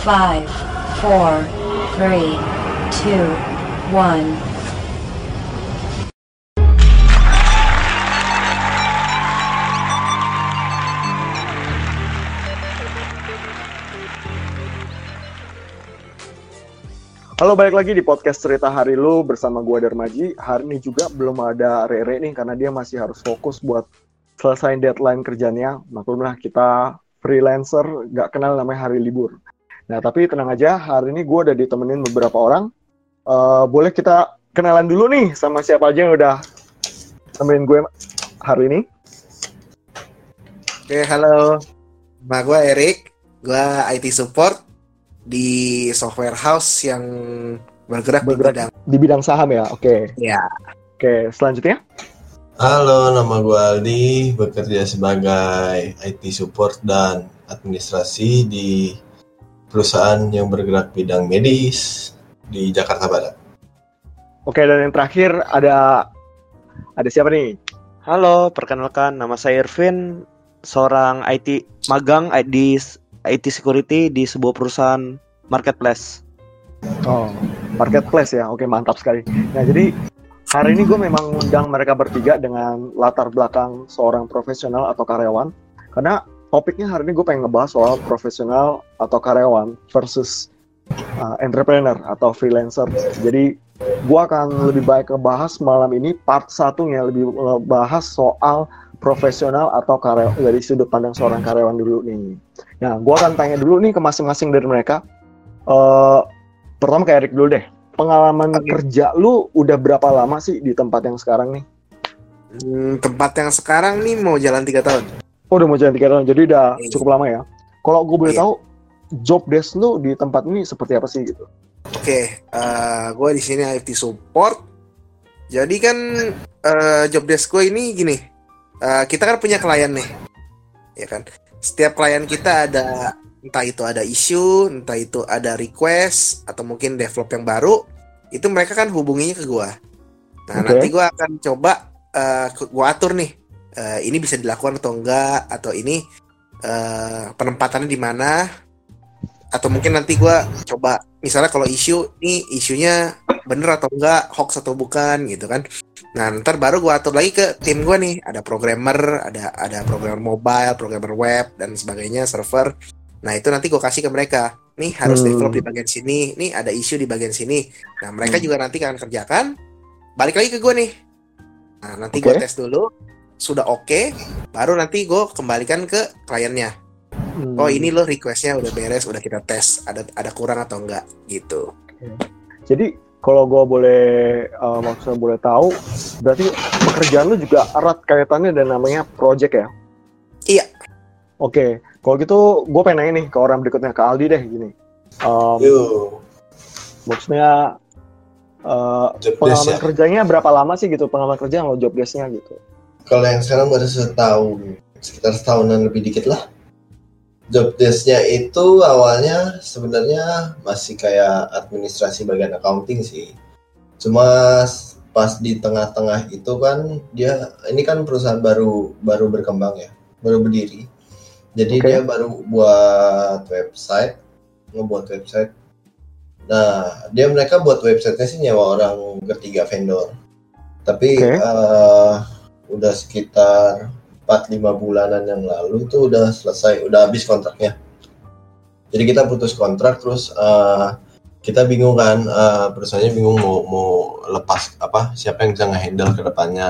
Five, four, three, two, one. Halo, balik lagi di podcast Cerita Hari Lu bersama gua Darmaji. Hari ini juga belum ada Rere nih karena dia masih harus fokus buat selesai deadline kerjanya. Maklumlah kita freelancer, nggak kenal namanya hari libur. Nah, tapi tenang aja, hari ini gua udah ditemenin beberapa orang. Eh, boleh kita kenalan dulu nih sama siapa aja yang udah temenin gue hari ini. Oke, halo. Nama gue Erik. Gue IT support di software house yang bergerak, Bergerak. di bidang. Di bidang saham ya, oke. Ya. Oke, selanjutnya. Halo, nama gue Aldi, bekerja sebagai IT support dan administrasi di perusahaan yang bergerak bidang medis di Jakarta Barat. Oke, dan yang terakhir ada ada siapa nih? Halo, perkenalkan nama saya Irvin, seorang IT magang di IT security di sebuah perusahaan marketplace. Oh, marketplace ya. Oke, mantap sekali. Nah, jadi hari ini gue memang undang mereka bertiga dengan latar belakang seorang profesional atau karyawan. Karena topiknya hari ini gue pengen ngebahas soal profesional atau karyawan versus uh, entrepreneur atau freelancer. Jadi gue akan lebih baik ngebahas malam ini part satunya lebih ngebahas soal profesional atau karyawan dari sudut pandang seorang karyawan dulu nih. Nah, gue akan tanya dulu nih ke masing-masing dari mereka. Eh, pertama ke Erik dulu deh. Pengalaman Oke. kerja lu udah berapa lama sih di tempat yang sekarang nih? Hmm, tempat yang sekarang nih mau jalan tiga tahun. Oh, udah mau jalan tiga tahun, jadi udah Iya. cukup lama ya. Kalau gue boleh Iya. tahu, job desk lu di tempat ini seperti apa sih gitu? Oke, gue di sini IT support. Jadi kan eh, job desk gue ini gini. eh, kita kan punya klien nih, ya kan. Setiap klien kita ada entah itu ada isu, entah itu ada request atau mungkin develop yang baru, itu mereka kan hubunginya ke gue. Nah Oke. nanti gue akan coba eh gue atur nih, eh, ini bisa dilakukan atau enggak, atau ini eh, penempatannya di mana, atau mungkin nanti gua coba misalnya kalau isu nih isunya bener atau enggak hoax atau bukan gitu kan. Nah ntar baru gua atur lagi ke tim gua nih. Ada programmer ada ada programmer mobile programmer web dan sebagainya server. Nah itu nanti gua kasih ke mereka. Nih harus Hmm. develop di bagian sini nih ada isu di bagian sini. Nah mereka Hmm. juga nanti akan kerjakan. Balik lagi ke gua nih. Nah nanti gua Oke. tes dulu sudah oke baru nanti gua kembalikan ke kliennya Hmm, oh ini loh requestnya udah beres udah kita tes ada ada kurang atau enggak gitu Jadi kalau gue boleh uh, maksudnya boleh tahu, berarti pekerjaan lu juga erat kaitannya dan namanya project ya? Iya. Oke, kalau gitu gue pengen nanya nih ke orang berikutnya ke Aldi deh gini. Um, maksudnya uh, job pengalaman ya. kerjanya berapa lama sih gitu pengalaman kerja lo job desk-nya gitu? Kalau yang sekarang baru setahun, sekitar setahunan lebih dikit lah. Job desk-nya itu awalnya sebenarnya masih kayak administrasi bagian accounting sih. Cuma pas di tengah-tengah itu kan dia ini kan perusahaan baru baru berkembang ya, baru berdiri. Jadi Oke. dia baru buat website, ngebuat website. Nah, dia mereka buat websitenya sih nyewa orang ketiga vendor. Tapi Oke. eh, udah sekitar 4-5 bulanan yang lalu itu udah selesai, udah habis kontraknya. Jadi kita putus kontrak terus eh, kita bingung kan, eh, perusahaannya bingung mau mau lepas apa siapa yang bisa ngehandle ke depannya.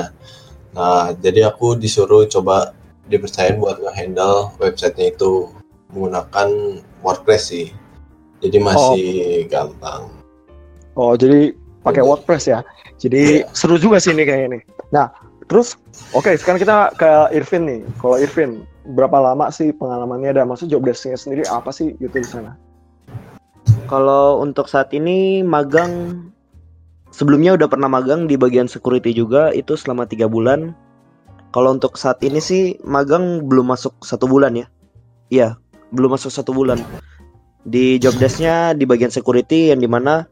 Nah, jadi aku disuruh coba dipercayain buat ngehandle websitenya itu menggunakan WordPress sih. Jadi masih gampang. Oh jadi pakai. WordPress ya? Jadi seru juga sih ini kayaknya nih. Nah terus oke sekarang kita ke Irvin nih. Kalau Irvin berapa lama sih pengalamannya dan maksud job desk-nya sendiri apa sih gitu di sana? Kalau untuk saat ini magang sebelumnya udah pernah magang di bagian security juga itu selama tiga bulan. Kalau untuk saat ini sih magang belum masuk satu bulan ya. Iya, belum masuk satu bulan. Di job desk-nya di bagian security yang di mana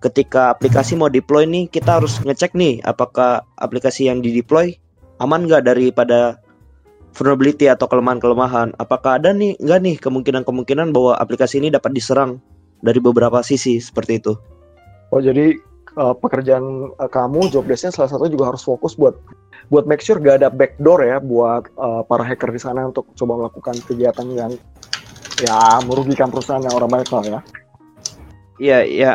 ketika aplikasi mau deploy nih kita harus ngecek nih apakah aplikasi yang di deploy aman nggak daripada vulnerability atau kelemahan-kelemahan. Apakah ada nih nggak nih kemungkinan-kemungkinan bahwa aplikasi ini dapat diserang dari beberapa sisi seperti itu? Oh jadi uh, pekerjaan uh, kamu job desk-nya salah satu juga harus fokus buat buat make sure gak ada backdoor ya buat uh, para hacker di sana untuk coba melakukan kegiatan yang ya merugikan perusahaan yang orang banyak lah ya. Iya, iya.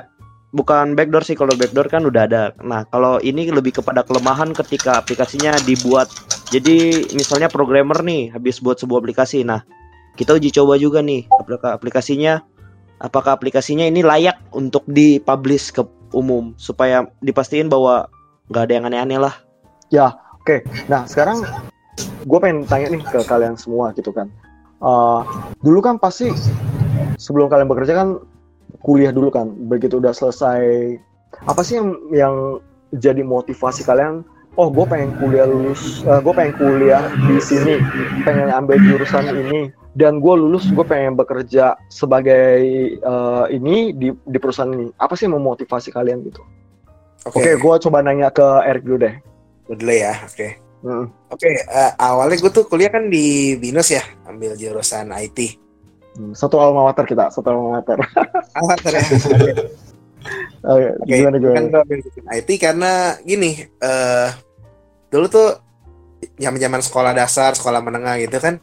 Bukan backdoor sih kalau backdoor kan udah ada. Nah, kalau ini lebih kepada kelemahan ketika aplikasinya dibuat. Jadi misalnya programmer nih habis buat sebuah aplikasi. Nah, kita uji coba juga nih aplik- aplikasinya apakah aplikasinya ini layak untuk dipublish ke umum supaya dipastiin bahwa nggak ada yang aneh-aneh lah. Oke, nah sekarang gue pengen tanya nih ke kalian semua gitu kan. Uh, dulu kan pasti sebelum kalian bekerja kan kuliah dulu kan. Begitu udah selesai, apa sih yang yang jadi motivasi kalian? Oh, gue pengen kuliah lulus, gue pengen kuliah di sini, pengen ambil jurusan ini, dan gue lulus, gue pengen bekerja sebagai uh, ini di di perusahaan ini. Apa sih yang memotivasi kalian gitu? Oke, Oke, gue coba nanya ke Eric dulu deh. gue dulu ya. Oke. Hmm. Oke, eh, awalnya gue tuh kuliah kan di Binus ya, ambil jurusan IT. Hmm, Satu alma mater kita, satu alma mater. Alatar ya. Oke, gimana gimana? kan gue IT karena gini, eh dulu tuh zaman-zaman sekolah dasar, sekolah menengah gitu kan,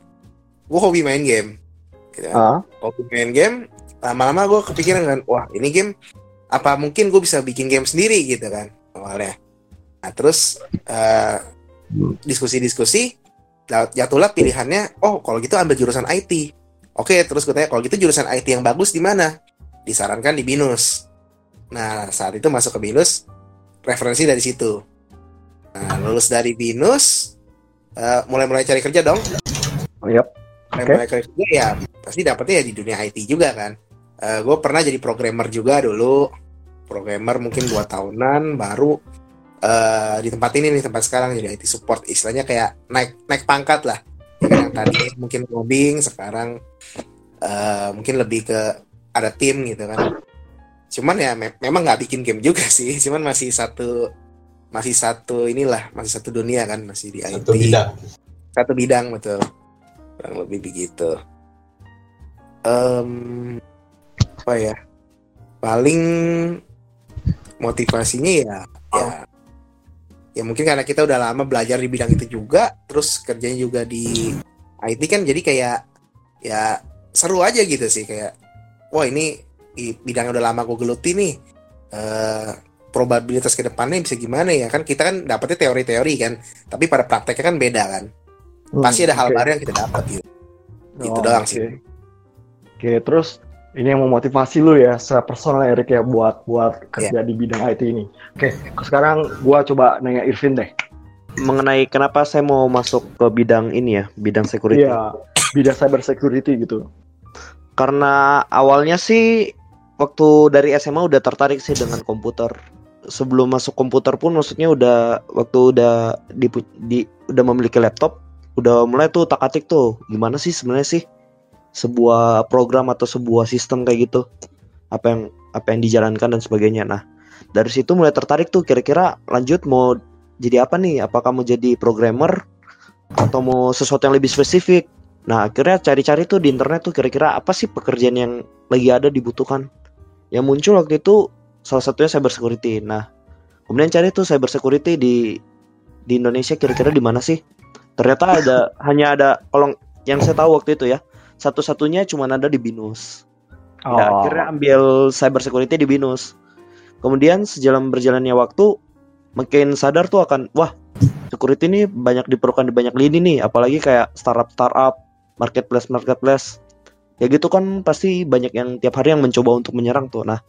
gue hobi main game. Gitu kan. Ah, Hobi main game, lama-lama gue kepikiran kan, wah ini game apa mungkin gue bisa bikin game sendiri gitu kan awalnya. Nah terus eh, diskusi-diskusi, jat- jatuhlah pilihannya, oh kalau gitu ambil jurusan IT. Oke, terus gue tanya, kalau gitu jurusan IT yang bagus di mana? Disarankan di Binus. Nah, saat itu masuk ke Binus, referensi dari situ. Nah, lulus dari Binus, eh, mulai-mulai cari kerja dong. oh, yep. Mulai-mulai cari kerja ya, pasti dapetnya ya di dunia IT juga kan. gue pernah jadi programmer juga dulu. Programmer mungkin dua tahunan, baru eh, di tempat ini nih tempat sekarang jadi IT support istilahnya kayak naik naik pangkat lah yang tadi mungkin coding sekarang eh, mungkin lebih ke ada tim gitu kan. Cuman ya me- memang nggak bikin game juga sih cuman masih satu masih satu inilah masih satu dunia kan masih di IT Satu bidang. satu bidang betul. Kurang lebih begitu. Em, apa ya? Paling motivasinya ya ya ya mungkin karena kita udah lama belajar di bidang itu juga terus kerjanya juga di IT kan jadi kayak ya seru aja gitu sih kayak wah ini bidang udah lama gue geluti nih eh probabilitas ke depannya bisa gimana ya kan kita kan dapetnya teori-teori kan tapi pada prakteknya kan beda kan Hmm, pasti ada hal oke. baru yang kita dapat gitu Gitu Oh, doang oke. sih. Oke, terus ini yang memotivasi lu ya, secara personal Erik ya buat buat kerja Iya. di bidang IT ini. Oke, sekarang gua coba nanya Irvin deh. Mengenai kenapa saya mau masuk ke bidang ini ya, bidang security. Iya, bidang cyber security gitu. Karena awalnya sih waktu dari SMA udah tertarik sih dengan komputer. Sebelum masuk komputer pun maksudnya udah waktu udah di, di udah memiliki laptop, udah mulai tuh tak-atik tuh gimana sih sebenarnya sih sebuah program atau sebuah sistem kayak gitu. Apa yang apa yang dijalankan dan sebagainya. Nah, dari situ mulai tertarik tuh kira-kira lanjut mau jadi apa nih? Apakah mau jadi programmer atau mau sesuatu yang lebih spesifik? Nah, akhirnya cari-cari tuh di internet tuh kira-kira apa sih pekerjaan yang lagi ada dibutuhkan. Yang muncul waktu itu salah satunya cyber security. Nah, kemudian cari tuh cyber security di di Indonesia kira-kira di mana sih? Ternyata ada hanya ada kalau yang saya tahu waktu itu ya, satu-satunya cuma ada di Binus. Oh, Ya, akhirnya ambil cyber security di Binus. Kemudian sejalan berjalannya waktu makin sadar tuh akan wah security ini banyak diperlukan di banyak lini nih, apalagi kayak startup startup, marketplace marketplace. Ya gitu kan pasti banyak yang tiap hari yang mencoba untuk menyerang tuh. Nah,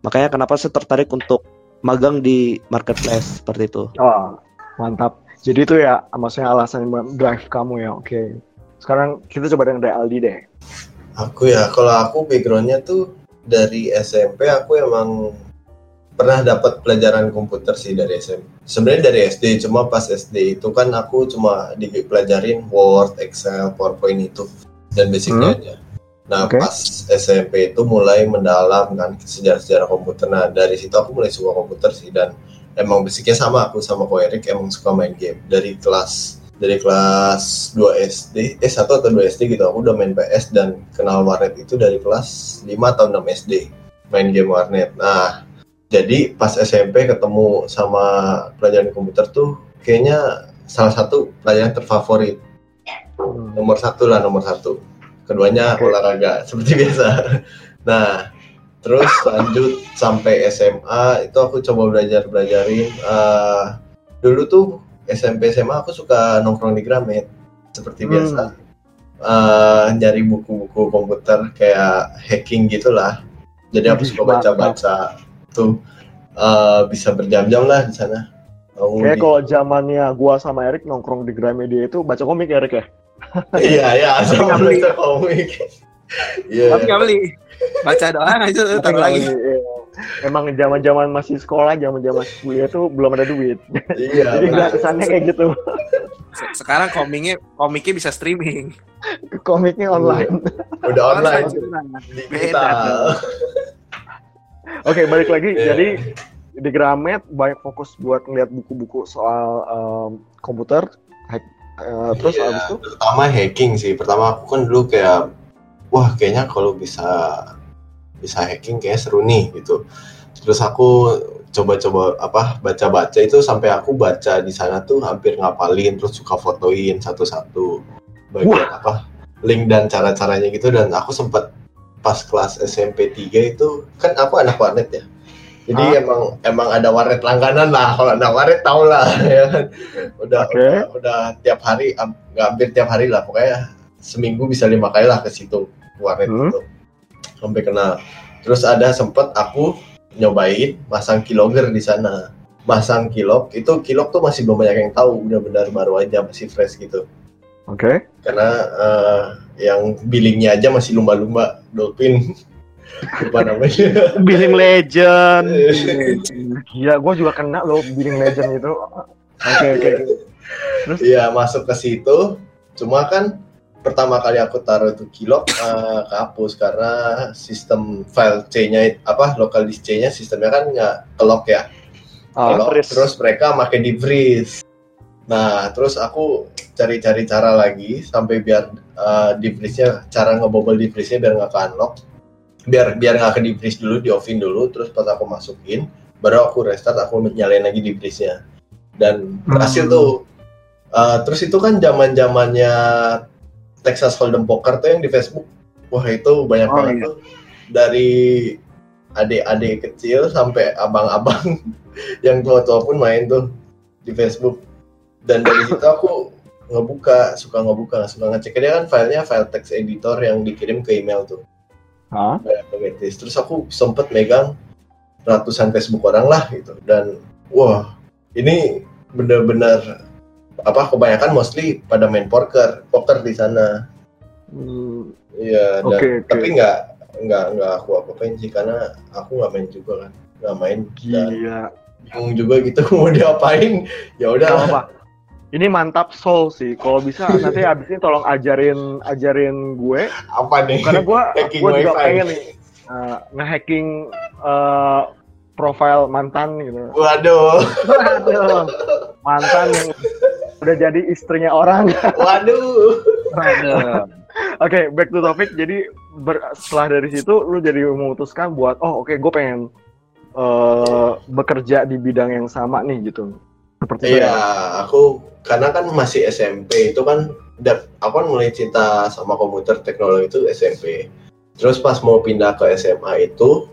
makanya kenapa saya tertarik untuk magang di marketplace seperti itu. oh, mantap. Jadi itu ya maksudnya alasan yang drive kamu ya. Oke. Sekarang kita coba dengan dari Aldi deh. Aku ya, kalau aku backgroundnya tuh dari SMP aku emang pernah dapat pelajaran komputer sih dari SMP. Sebenarnya dari SD, cuma pas SD itu kan aku cuma dipelajarin Word, Excel, PowerPoint itu dan basicnya aja. Nah Oke. pas SMP itu mulai mendalam kan sejarah-sejarah komputer. Nah dari situ aku mulai suka komputer sih dan emang basicnya sama aku sama Ko Erik emang suka main game dari kelas 5 dari kelas 2 SD eh 1 atau 2 SD gitu aku udah main PS dan kenal warnet itu dari kelas 5 atau 6 SD main game warnet nah jadi pas SMP ketemu sama pelajaran komputer tuh kayaknya salah satu pelajaran terfavorit. Hmm. nomor satu lah nomor satu. Keduanya Oke. olahraga seperti biasa. Nah terus lanjut sampai SMA itu aku coba belajar belajarin. Eh, dulu tuh SMP SMA aku suka nongkrong di Gramet seperti Hmm. biasa. Eh, nyari buku-buku komputer kayak hacking gitulah. Jadi aku suka baca-baca tuh eh, bisa berjam-jam lah di sana Aku Kayak kalau zamannya gua sama Erik nongkrong di Gramedia itu baca komik ya, Erik ya. iya iya sama nggak baca komik iya Tapi nggak beli. Baca doang aja taruh nggak lagi. iya. Emang zaman-zaman masih sekolah, zaman-zaman kuliah tuh belum ada duit. iya Jadi benar. gratisannya kayak gitu. Se- Sekarang komiknya komiknya bisa streaming. Komiknya online. udah online Beda. digital Oke, balik lagi. Iya. Jadi di Gramet banyak fokus buat ngeliat buku-buku soal em, komputer, hack, eh, terus Iya, abis itu? pertama hacking sih. Pertama aku kan dulu kayak wah kayaknya kalau bisa bisa hacking kayak seru nih gitu. Terus aku coba-coba apa baca-baca itu sampai aku baca di sana tuh hampir ngapalin terus suka fotoin satu-satu. Bagian apa link dan cara-caranya gitu. Dan aku sempat pas kelas SMP 3 itu kan aku anak warnet ya. Jadi Ah. emang emang ada warnet langganan lah. Kalau anak warnet tau lah ya kan. Udah Oke. udah, udah tiap hari nggak hampir tiap hari lah. Pokoknya seminggu bisa lima kali lah ke situ warnet Hmm. itu. Sampai kenal terus ada sempet aku nyobain masang keylogger di sana. Masang kilog itu kilog tuh masih belum banyak yang tahu. Benar-benar baru aja masih fresh gitu Oke. karena eh, yang billingnya aja masih lumba-lumba dolphin lupa namanya Billing Legend. Gila, gue juga kena loh billing legend itu. Oke, oke. oke. Iya masuk ke situ cuma kan pertama kali aku taruh itu kilog eh, kehapus karena sistem file C-nya apa local disk C-nya sistemnya kan nggak kelok ya Ah, Kalau freeze. terus mereka pakai di freeze. Nah, terus aku cari-cari cara lagi sampai biar uh, di freeze-nya cara ngebobol di freeze-nya biar nggak ke unlock. Biar biar nggak ke di freeze dulu, di offin dulu, terus pas aku masukin, baru aku restart, aku nyalain lagi di freeze-nya. Dan berhasil Hmm. tuh. Uh, terus itu kan zaman-zamannya Texas Hold'em Poker tuh yang di Facebook. Wah, itu banyak Oh, banget iya. tuh. Dari adik-adik kecil sampai abang-abang yang tua-tua pun main tuh di Facebook dan dari situ aku ngebuka suka ngebuka suka ngecek. Dia kan filenya file text editor yang dikirim ke email tuh. Hah? terus aku sempet megang ratusan Facebook orang lah gitu. Dan wah ini bener-bener apa kebanyakan mostly pada main poker poker di sana. Hmm, iya dan Oke, oke. tapi nggak nggak nggak aku apa-apain sih karena aku nggak main juga kan nggak main. Dan Gila. bingung juga gitu mau diapain. Ya udah Ini mantap soul sih. Kalau bisa nanti abis ini tolong ajarin ajarin gue apa nih karena gue gue juga wifi. pengen nih uh, nge-hacking uh, profile mantan gitu. waduh Aduh, mantan yang udah jadi istrinya orang. waduh Aduh. Oke, back to topic. Jadi ber- setelah dari situ lu jadi memutuskan buat oh oke gue pengen uh, bekerja di bidang yang sama nih gitu. Seperti iya ya. aku karena kan masih SMP itu kan dan aku kan mulai cinta sama komputer teknologi itu SMP terus pas mau pindah ke SMA itu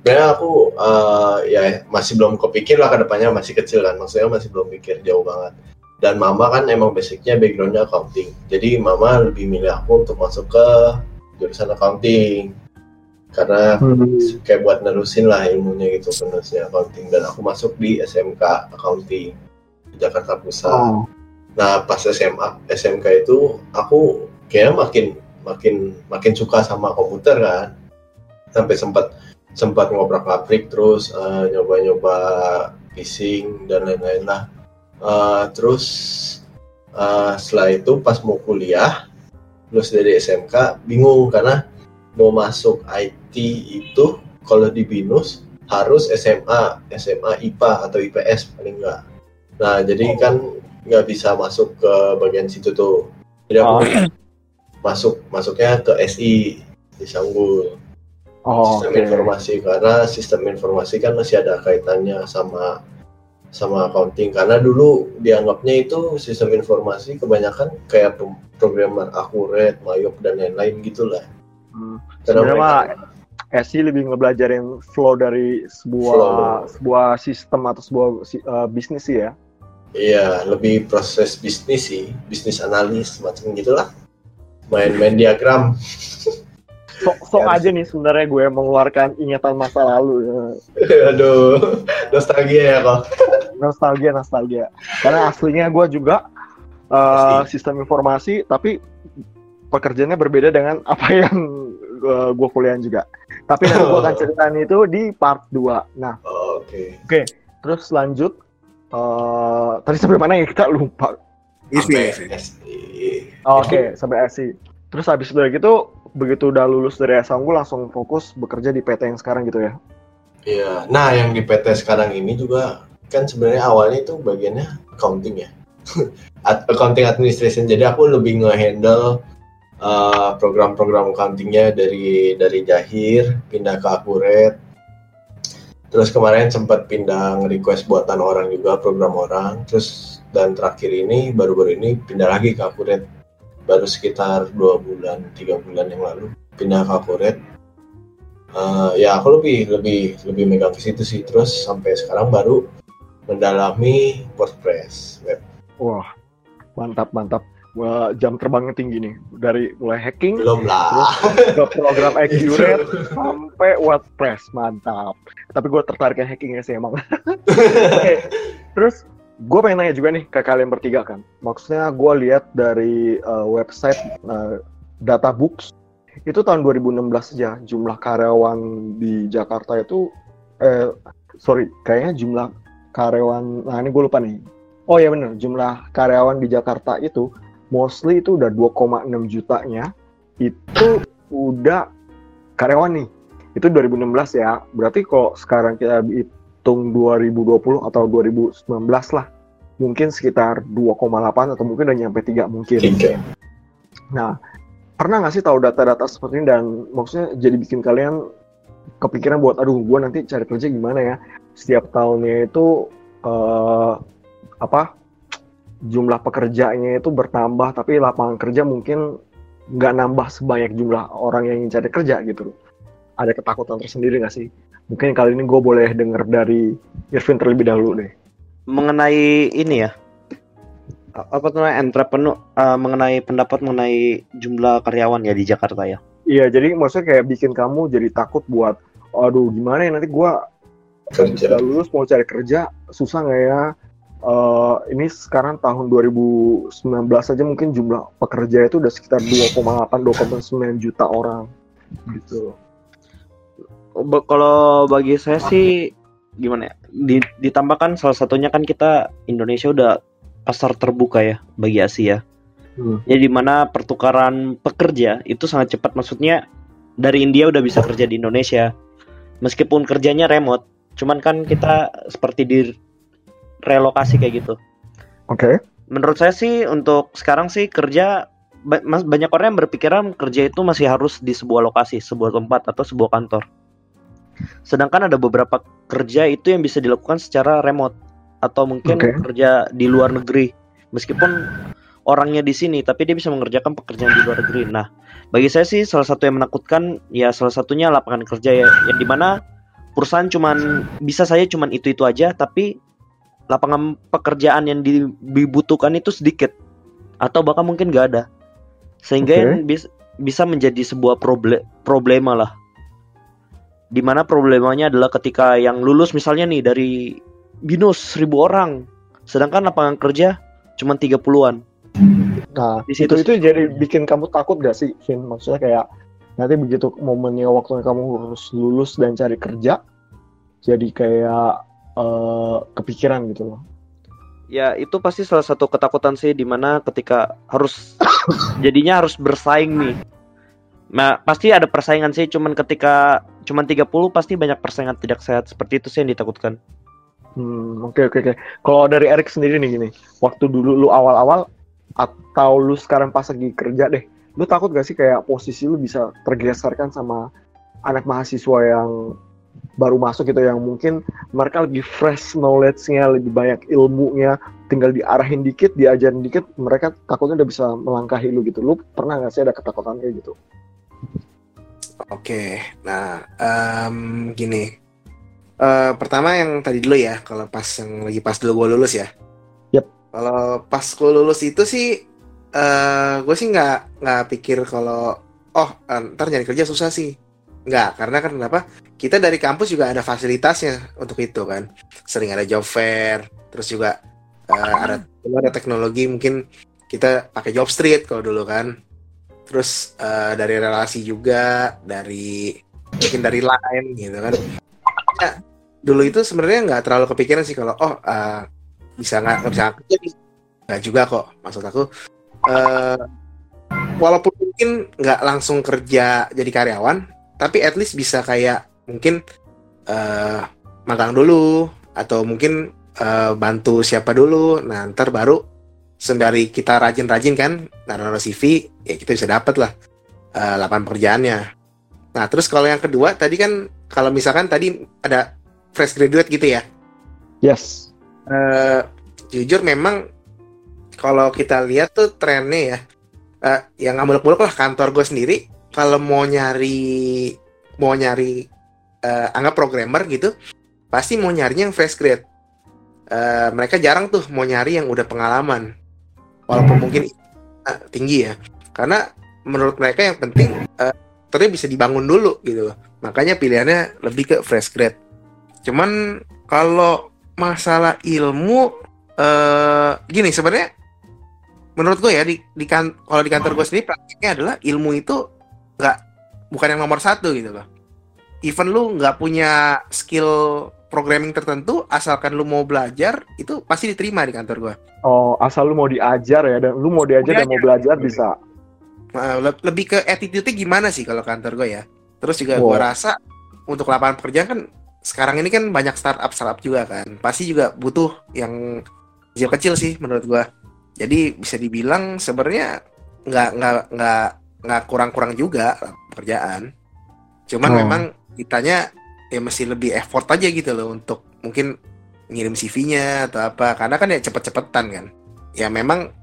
sebenarnya aku eh, ya masih belum kepikir lah ke depannya masih kecil kan maksudnya masih belum mikir jauh banget. Dan mama kan emang basicnya backgroundnya accounting. Jadi mama lebih milih aku untuk masuk ke jurusan accounting. Karena kayak buat nerusin lah ilmunya gitu penerusnya accounting. Dan aku masuk di SMK accounting Jakarta Pusat. Oh. Nah pas SMA SMK itu aku kayaknya makin makin makin suka sama komputer kan sampai sempat sempat ngobrak ngabrik terus eh, nyoba-nyoba phishing dan lain-lain lah Eh, terus eh, setelah itu pas mau kuliah lulus dari SMK bingung karena mau masuk IT itu kalau di BINUS harus SMA SMA IPA atau IPS paling enggak nah jadi kan nggak bisa masuk ke bagian situ tuh. Jadi aku Oh. masuk masuknya ke SI di Sanggul. Oh, sistem oke. informasi karena sistem informasi kan masih ada kaitannya sama sama accounting karena dulu dianggapnya itu sistem informasi kebanyakan kayak pro- programmer akurat, mayop dan lain-lain gitulah. Hmm. Karena Sebenarnya mah SI lebih ngebelajarin flow dari sebuah Flow. sebuah sistem atau sebuah eh, bisnis sih ya. Iya, lebih proses bisnis sih, bisnis analis macam gitulah. Main-main diagram. Sok sok Ya, aja nih sebenarnya gue mengeluarkan ingatan masa lalu. ya. Aduh, nostalgia ya kok. Nostalgia nostalgia. Karena aslinya gue juga eh, Pasti. sistem informasi tapi pekerjaannya berbeda dengan apa yang gue, gue kuliahin juga. Tapi nanti gue akan ceritain itu di part 2. Nah, Oh, Oke. terus lanjut eh tadi sampai mana ya kita lupa. Isi. Sampai SI. Oh, Oke, sampai SI. Terus habis itu gitu, begitu udah lulus dari SMA gue langsung fokus bekerja di PT yang sekarang gitu ya. Iya. Nah, yang di PT sekarang ini juga kan sebenarnya awalnya itu bagiannya accounting ya. Ad- accounting administration. Jadi aku lebih nge-handle uh, program-program accountingnya dari dari Jahir pindah ke Akuret. Terus kemarin sempat pindah nge-request buatan orang juga program orang. Terus dan terakhir ini baru-baru ini pindah lagi ke Akuret. Baru sekitar dua bulan, tiga bulan yang lalu pindah ke Akuret. Eh, ya aku lebih lebih lebih megang ke situ sih terus sampai sekarang baru mendalami WordPress web Wah, mantap mantap. Wah, jam terbangnya tinggi nih. Dari mulai hacking belum lah ke program accurate sampai WordPress, mantap. Tapi gue tertarik yang hackingnya sih emang. Oke, terus gue pengen nanya juga nih ke kalian bertiga kan. Maksudnya gue lihat dari uh, website uh, Databooks itu tahun 2016 aja jumlah karyawan di Jakarta itu eh sorry kayaknya jumlah karyawan nah ini gue lupa nih oh ya bener jumlah karyawan di Jakarta itu mostly itu udah 2,6 jutanya. Itu udah karyawan nih. Itu 2016 ya. Berarti kalau sekarang kita hitung 2020 atau 2019 lah mungkin sekitar 2,8 atau mungkin udah nyampe 3 mungkin. Nah, pernah nggak sih tahu data-data seperti ini? Dan maksudnya jadi bikin kalian kepikiran buat, aduh, gue nanti cari kerja gimana ya? Setiap tahunnya itu eh, apa? Jumlah pekerjaannya itu bertambah, tapi lapangan kerja mungkin nggak nambah sebanyak jumlah orang yang ingin cari kerja gitu. Ada ketakutan tersendiri nggak sih? Mungkin kali ini gue boleh denger dari Irvin terlebih dahulu deh. mengenai ini ya apa tuh namanya entrepreneur eh, mengenai pendapat mengenai jumlah karyawan ya di Jakarta ya Iya, jadi maksudnya kayak bikin kamu jadi takut buat, aduh, gimana ya nanti gue lulus mau cari kerja susah nggak ya Eh, ini sekarang tahun 2019 aja mungkin jumlah pekerja itu udah sekitar 2,8 2,9 juta orang gitu. Ba- kalau bagi saya sih gimana ya Di- ditambahkan salah satunya kan kita Indonesia udah pasar terbuka ya bagi Asia. Hmm. ya di mana pertukaran pekerja itu sangat cepat. Maksudnya dari India udah bisa kerja di Indonesia. Meskipun kerjanya remote cuman kan kita seperti di relokasi kayak gitu oke menurut saya sih untuk sekarang sih kerja banyak orang yang berpikiran kerja itu masih harus di sebuah lokasi, sebuah tempat atau sebuah kantor. Sedangkan ada beberapa kerja itu yang bisa dilakukan secara remote atau mungkin Oke. kerja di luar negeri. Meskipun orangnya di sini tapi dia bisa mengerjakan pekerjaan di luar negeri. Nah, bagi saya sih salah satu yang menakutkan ya salah satunya lapangan kerja ya yang di mana perusahaan cuman bisa saya cuman itu-itu aja tapi lapangan pekerjaan yang di- dibutuhkan itu sedikit. Atau bahkan mungkin nggak ada. Sehingga yang bis- bisa menjadi sebuah proble- problema lah. Di mana problemanya adalah ketika yang lulus misalnya nih dari binus seribu orang. Sedangkan lapangan kerja cuma 30-an nah Di itu situ- itu jadi bikin kamu takut gak sih Vin? Maksudnya kayak nanti begitu momennya waktunya kamu harus lulus dan cari kerja jadi kayak eh, kepikiran gitu loh. Ya itu pasti salah satu ketakutan sih di mana ketika harus jadinya harus bersaing nih. Nah pasti ada persaingan sih cuman ketika cuman 30 pasti banyak persaingan tidak sehat seperti itu sih yang ditakutkan. Hmm, oke oke oke. Kalau dari Erik sendiri nih gini, waktu dulu lu awal-awal atau lu sekarang pas lagi kerja deh, lu takut gak sih kayak posisi lu bisa tergeserkan sama anak mahasiswa yang baru masuk gitu yang mungkin mereka lebih fresh knowledge-nya, lebih banyak ilmunya, tinggal diarahin dikit, diajarin dikit, mereka takutnya udah bisa melangkahi lu gitu. Lu pernah gak sih ada ketakutan kayak gitu? Oke, nah em, gini. Eh, pertama yang tadi dulu ya, kalau pas yang lagi pas dulu gue lulus ya. Yep. Kalau pas gue lulus itu sih, eh gue sih nggak nggak pikir kalau oh eh, ntar nyari kerja susah sih. Nggak, karena kan kenapa? Kita dari kampus juga ada fasilitasnya untuk itu kan. Sering ada job fair, terus juga eh, ada ada teknologi mungkin kita pakai job street kalau dulu kan. Terus eh, dari relasi juga, dari mungkin dari lain gitu kan. Ya, dulu itu sebenarnya nggak terlalu kepikiran sih kalau oh eh, bisa nggak bisa nggak juga kok maksud aku eh walaupun mungkin nggak langsung kerja jadi karyawan tapi at least bisa kayak mungkin eh magang dulu atau mungkin eh, bantu siapa dulu. Nah ntar baru sembari kita rajin-rajin kan naruh CV ya kita bisa dapat lah eh, lapangan pekerjaannya. Nah terus kalau yang kedua tadi kan kalau misalkan tadi ada fresh graduate gitu ya? Yes. eh jujur memang kalau kita lihat tuh trennya ya eh, yang nggak muluk-muluk lah kantor gue sendiri. Kalau mau nyari mau nyari eh, anggap programmer gitu pasti mau nyarinya yang fresh grade. Eh, mereka jarang tuh mau nyari yang udah pengalaman. Walaupun mungkin eh, tinggi ya. Karena menurut mereka yang penting eh, ternyata bisa dibangun dulu gitu loh. Makanya pilihannya lebih ke fresh grade. Cuman kalau masalah ilmu eh gini sebenarnya menurut gue ya di, di kan kalau di kantor gue sendiri praktiknya adalah ilmu itu nggak bukan yang nomor satu gitu loh even lu nggak punya skill programming tertentu asalkan lu mau belajar itu pasti diterima di kantor gue Oh, asal lu mau diajar ya dan lu mau diajar dan mau belajar bisa. Nah, le- lebih ke attitude-nya gimana sih kalau kantor gue ya terus juga gue Wow. rasa untuk lapangan pekerjaan kan sekarang ini kan banyak startup startup juga kan pasti juga butuh yang kecil-kecil sih menurut gue jadi bisa dibilang sebenarnya nggak nggak nggak nggak kurang-kurang juga pekerjaan cuman Oh. memang kitanya ya mesti lebih effort aja gitu loh untuk mungkin ngirim CV-nya atau apa. Karena kan ya cepet-cepetan kan. Ya memang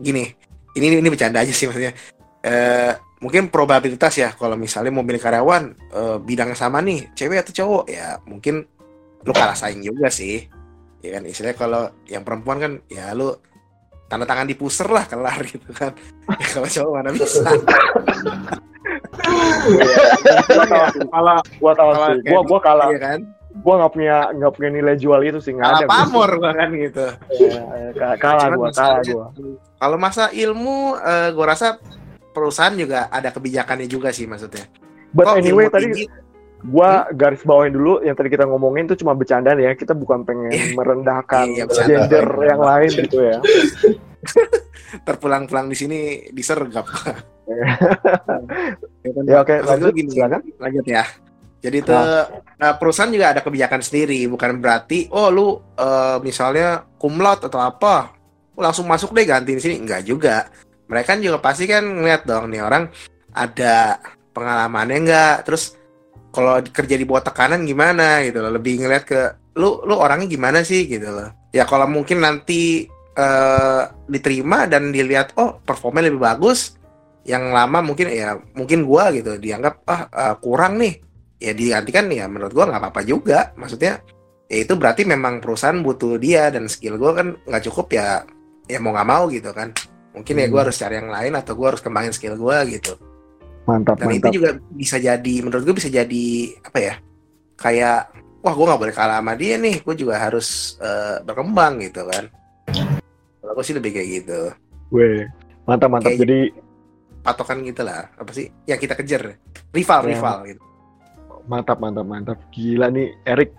gini ini ini bercanda aja sih maksudnya. Eh mungkin probabilitas ya kalau misalnya milih karyawan eh, bidangnya sama nih cewek atau cowok ya mungkin lu kalah saing juga sih. Ya kan istilahnya kalau yang perempuan kan ya lu tanda tangan di puser lah kelar gitu kan. Ya, kalau cowok mana bisa Gua sih. Kalah, gua tahu Kalah sih. Gua gua kalah. Iya kan Gua nggak punya nggak punya nilai jual itu sih nggak kalah ada. gua. pamor bahkan gitu Ya, ya, ka- kalah gua, kalah gua. kalau masa ilmu eh, gua rasa perusahaan juga ada kebijakannya juga sih maksudnya But Kok anyway tadi tinggi, gua garis bawain dulu yang tadi kita ngomongin itu cuma bercandaan ya. Kita bukan pengen Iya. merendahkan Iya, gender yang lain gitu ya. terpulang-pulang di sini disergap Ya oke, Maksud lanjut gini, silakan. lanjut ya. Jadi itu nah, perusahaan juga ada kebijakan sendiri, bukan berarti oh lu eh, misalnya cum laude atau apa, lu langsung masuk deh ganti di sini. Enggak juga. Mereka kan juga pasti kan ngeliat dong nih orang ada pengalamannya enggak, terus kalau kerja di bawah tekanan gimana gitu loh. Lebih ngeliat ke lu lu orangnya gimana sih gitu loh. Ya kalau mungkin nanti eh, diterima dan dilihat oh performanya lebih bagus, yang lama mungkin ya mungkin gua gitu dianggap ah eh, kurang nih ya digantikan ya menurut gua nggak apa-apa juga maksudnya ya itu berarti memang perusahaan butuh dia dan skill gua kan nggak cukup ya ya mau nggak mau gitu kan mungkin ya gua Hmm. harus cari yang lain atau gua harus kembangin skill gua gitu Mantap, dan itu mantap. juga bisa jadi menurut gua bisa jadi apa ya kayak wah gua nggak boleh kalah sama dia nih gua juga harus eh, berkembang gitu kan kalau gua sih lebih kayak gitu Weh, mantap, mantap. Kayak- Jadi patokan gitu lah apa sih yang kita kejar rival Ya. rival gitu mantap, mantap, mantap. Gila nih, Erik.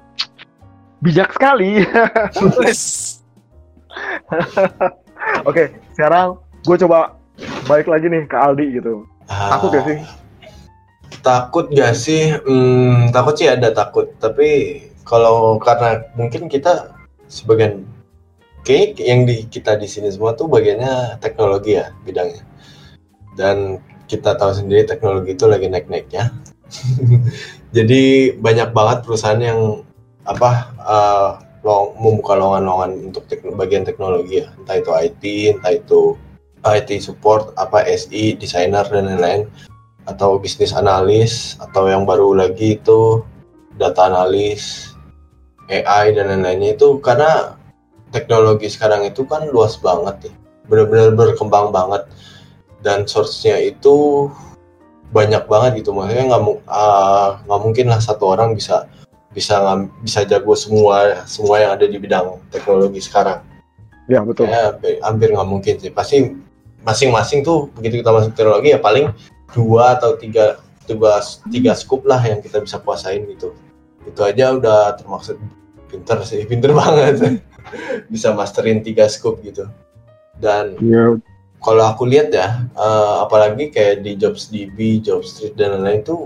Bijak sekali. Oke, sekarang gue coba balik lagi nih ke Aldi gitu. Ah, Takut gak sih? Takut gak sih? Hmm, takut sih ada takut. Tapi kalau karena mungkin kita sebagian kayak yang di kita di sini semua tuh bagiannya teknologi ya bidangnya dan kita tahu sendiri teknologi itu lagi naik-naiknya. Jadi banyak banget perusahaan yang apa uh, long, membuka lowongan-lowongan untuk tekno, bagian teknologi ya. Entah itu IT entah itu IT support apa SI desainer dan lain-lain. Atau bisnis analis atau yang baru lagi itu data analis AI dan lain-lainnya itu. Karena teknologi sekarang itu kan luas banget ya. Benar-benar berkembang banget dan source-nya itu banyak banget gitu. Maksudnya nggak uh, nggak mungkin lah satu orang bisa bisa bisa jago semua semua yang ada di bidang teknologi sekarang. Ya betul. Ya hampir nggak mungkin sih. Pasti masing-masing tuh begitu kita masuk teknologi ya paling dua atau tiga tiga tiga scoop lah yang kita bisa kuasain gitu. Itu aja udah termaksud pinter sih pinter banget. Bisa masterin tiga scoop gitu. Dan ya. Kalau aku lihat ya uh, apalagi kayak di jobs DB, Jobstreet dan lain-lain itu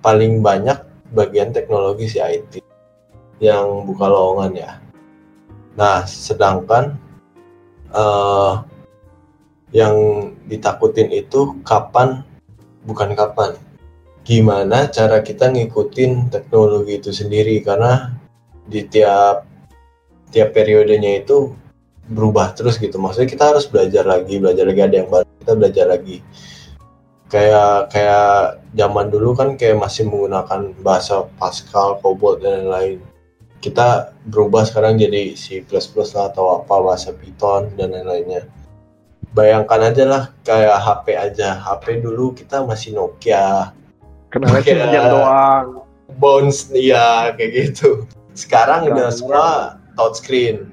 paling banyak bagian teknologi si IT yang buka lowongan ya. Nah sedangkan uh, yang ditakutin itu kapan bukan kapan gimana cara kita ngikutin teknologi itu sendiri karena di tiap tiap periodenya itu berubah terus gitu. Maksudnya kita harus belajar lagi belajar lagi ada yang baru kita belajar lagi. Kayak kayak zaman dulu kan kayak masih menggunakan bahasa Pascal, Cobol dan lain-lain. Kita berubah sekarang jadi C++ lah atau apa bahasa Python dan lain-lainnya. Bayangkan aja lah kayak HP aja. HP dulu kita masih Nokia. Kenalnya Nokia doang. Bones iya kayak gitu. Sekarang udah semua touchscreen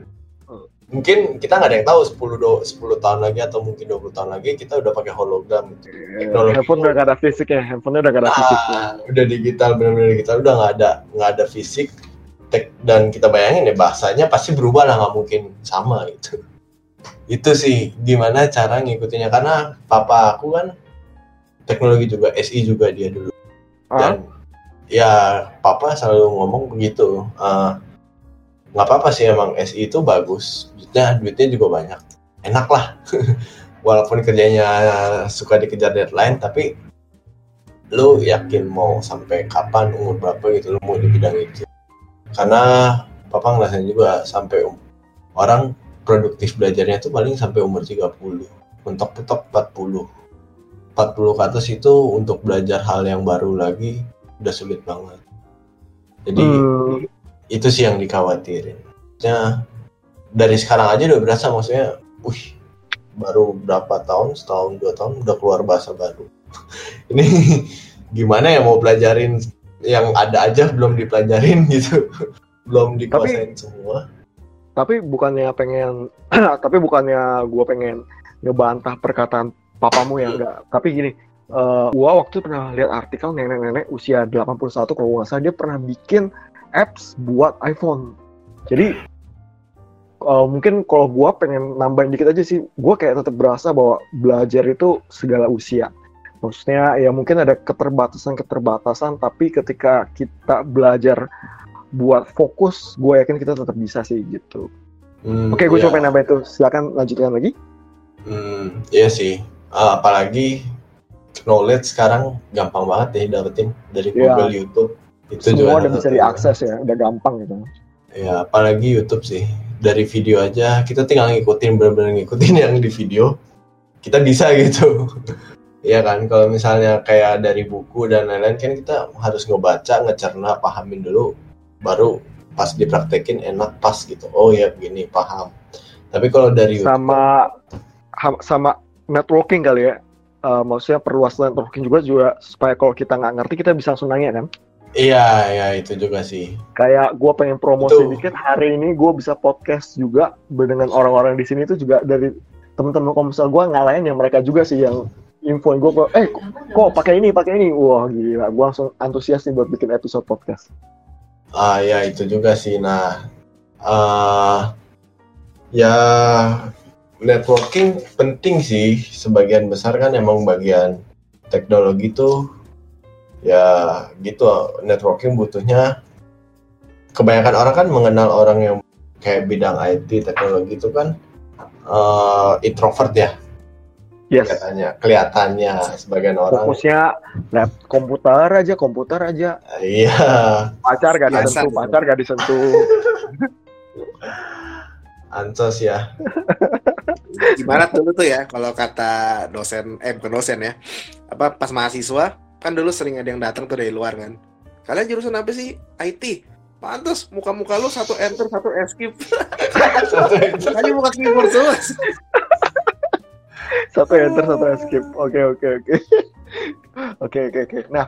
mungkin kita nggak ada yang tahu 10 do, 10 tahun lagi atau mungkin 20 tahun lagi kita udah pakai hologram. Teknologi handphone udah gak ada fisik ya handphone udah gak ada fisik. Ah, udah digital benar-benar digital udah nggak ada nggak ada fisik. Tek dan kita bayangin ya bahasanya pasti berubah lah nggak mungkin sama gitu. Itu sih gimana cara ngikutinnya. Karena papa aku kan teknologi juga SI juga dia dulu. Dan ya papa selalu ngomong begitu uh, nggak apa-apa sih emang SI itu bagus. Duitnya duitnya juga banyak. Enak lah. Walaupun kerjanya suka dikejar deadline tapi lu yakin mau sampai kapan umur berapa gitu lu mau di bidang itu? Karena papa ngerasain juga sampai um, orang produktif belajarnya tuh paling sampai umur 30 mentok-mentok 40 40 ke atas itu untuk belajar hal yang baru lagi udah sulit banget. Jadi hmm. Itu sih yang dikhawatirin. Ya dari sekarang aja udah berasa maksudnya wih baru berapa tahun setahun dua tahun udah keluar bahasa baru. Ini gimana ya mau pelajarin yang ada aja belum dipelajarin gitu. Belum dikuasain tapi, semua. tapi bukannya pengen tapi bukannya gue pengen ngebantah perkataan papamu ya enggak. Tapi gini uh, gua waktu pernah lihat artikel nenek-nenek usia 81 kalau nggak salah dia pernah bikin apps buat iPhone jadi uh, mungkin kalau gua pengen nambahin dikit aja sih gua kayak tetap berasa bahwa belajar itu segala usia maksudnya ya mungkin ada keterbatasan-keterbatasan tapi ketika kita belajar buat fokus gue yakin kita tetap bisa sih gitu hmm, oke gue iya. coba nambah itu silakan lanjutkan lagi hmm, iya sih uh, apalagi knowledge sekarang gampang banget ya dapetin dari iya. Google yeah. YouTube itu semua udah bisa diakses ya udah gampang gitu. Ya apalagi YouTube sih. Dari video aja kita tinggal ngikutin benar-benar ngikutin yang di video. Kita bisa gitu. Iya kan, kalau misalnya kayak dari buku dan lain-lain kan kita harus ngebaca, ngecerna, pahamin dulu. Baru pas dipraktekin enak pas gitu. Oh ya begini paham. Tapi kalau dari sama YouTube, sama networking kali ya. Uh, maksudnya perluas networking juga juga supaya kalau kita nggak ngerti kita bisa langsung nanya kan iya iya itu juga sih kayak gue pengen promosi itu. dikit hari ini gue bisa podcast juga dengan orang-orang di sini itu juga dari teman-teman komsel gue ngalahin yang mereka juga sih yang info gue eh kok pakai ini pakai ini wah gila gue langsung antusias nih buat bikin episode podcast Ah ya itu juga sih. Nah, uh, ya networking penting sih. Sebagian besar kan emang bagian teknologi tuh ya gitu networking butuhnya kebanyakan orang kan mengenal orang yang kayak bidang IT teknologi itu kan eh, introvert ya Yes. kelihatannya kelihatannya sebagian orang Fokusnya lab komputer aja, komputer aja. iya Pacar gak disentuh, pacar gak disentuh. ansos ya Gimana dulu tuh ya kalau kata dosen eh bukan dosen ya. Apa pas mahasiswa kan dulu sering ada yang datang tuh dari luar kan. Kalian jurusan apa sih? IT. Pantes muka-muka lu satu enter satu escape. Tadi muka keyboard semua. satu enter, satu escape. Oke, oke, oke. Oke, oke, oke. Nah,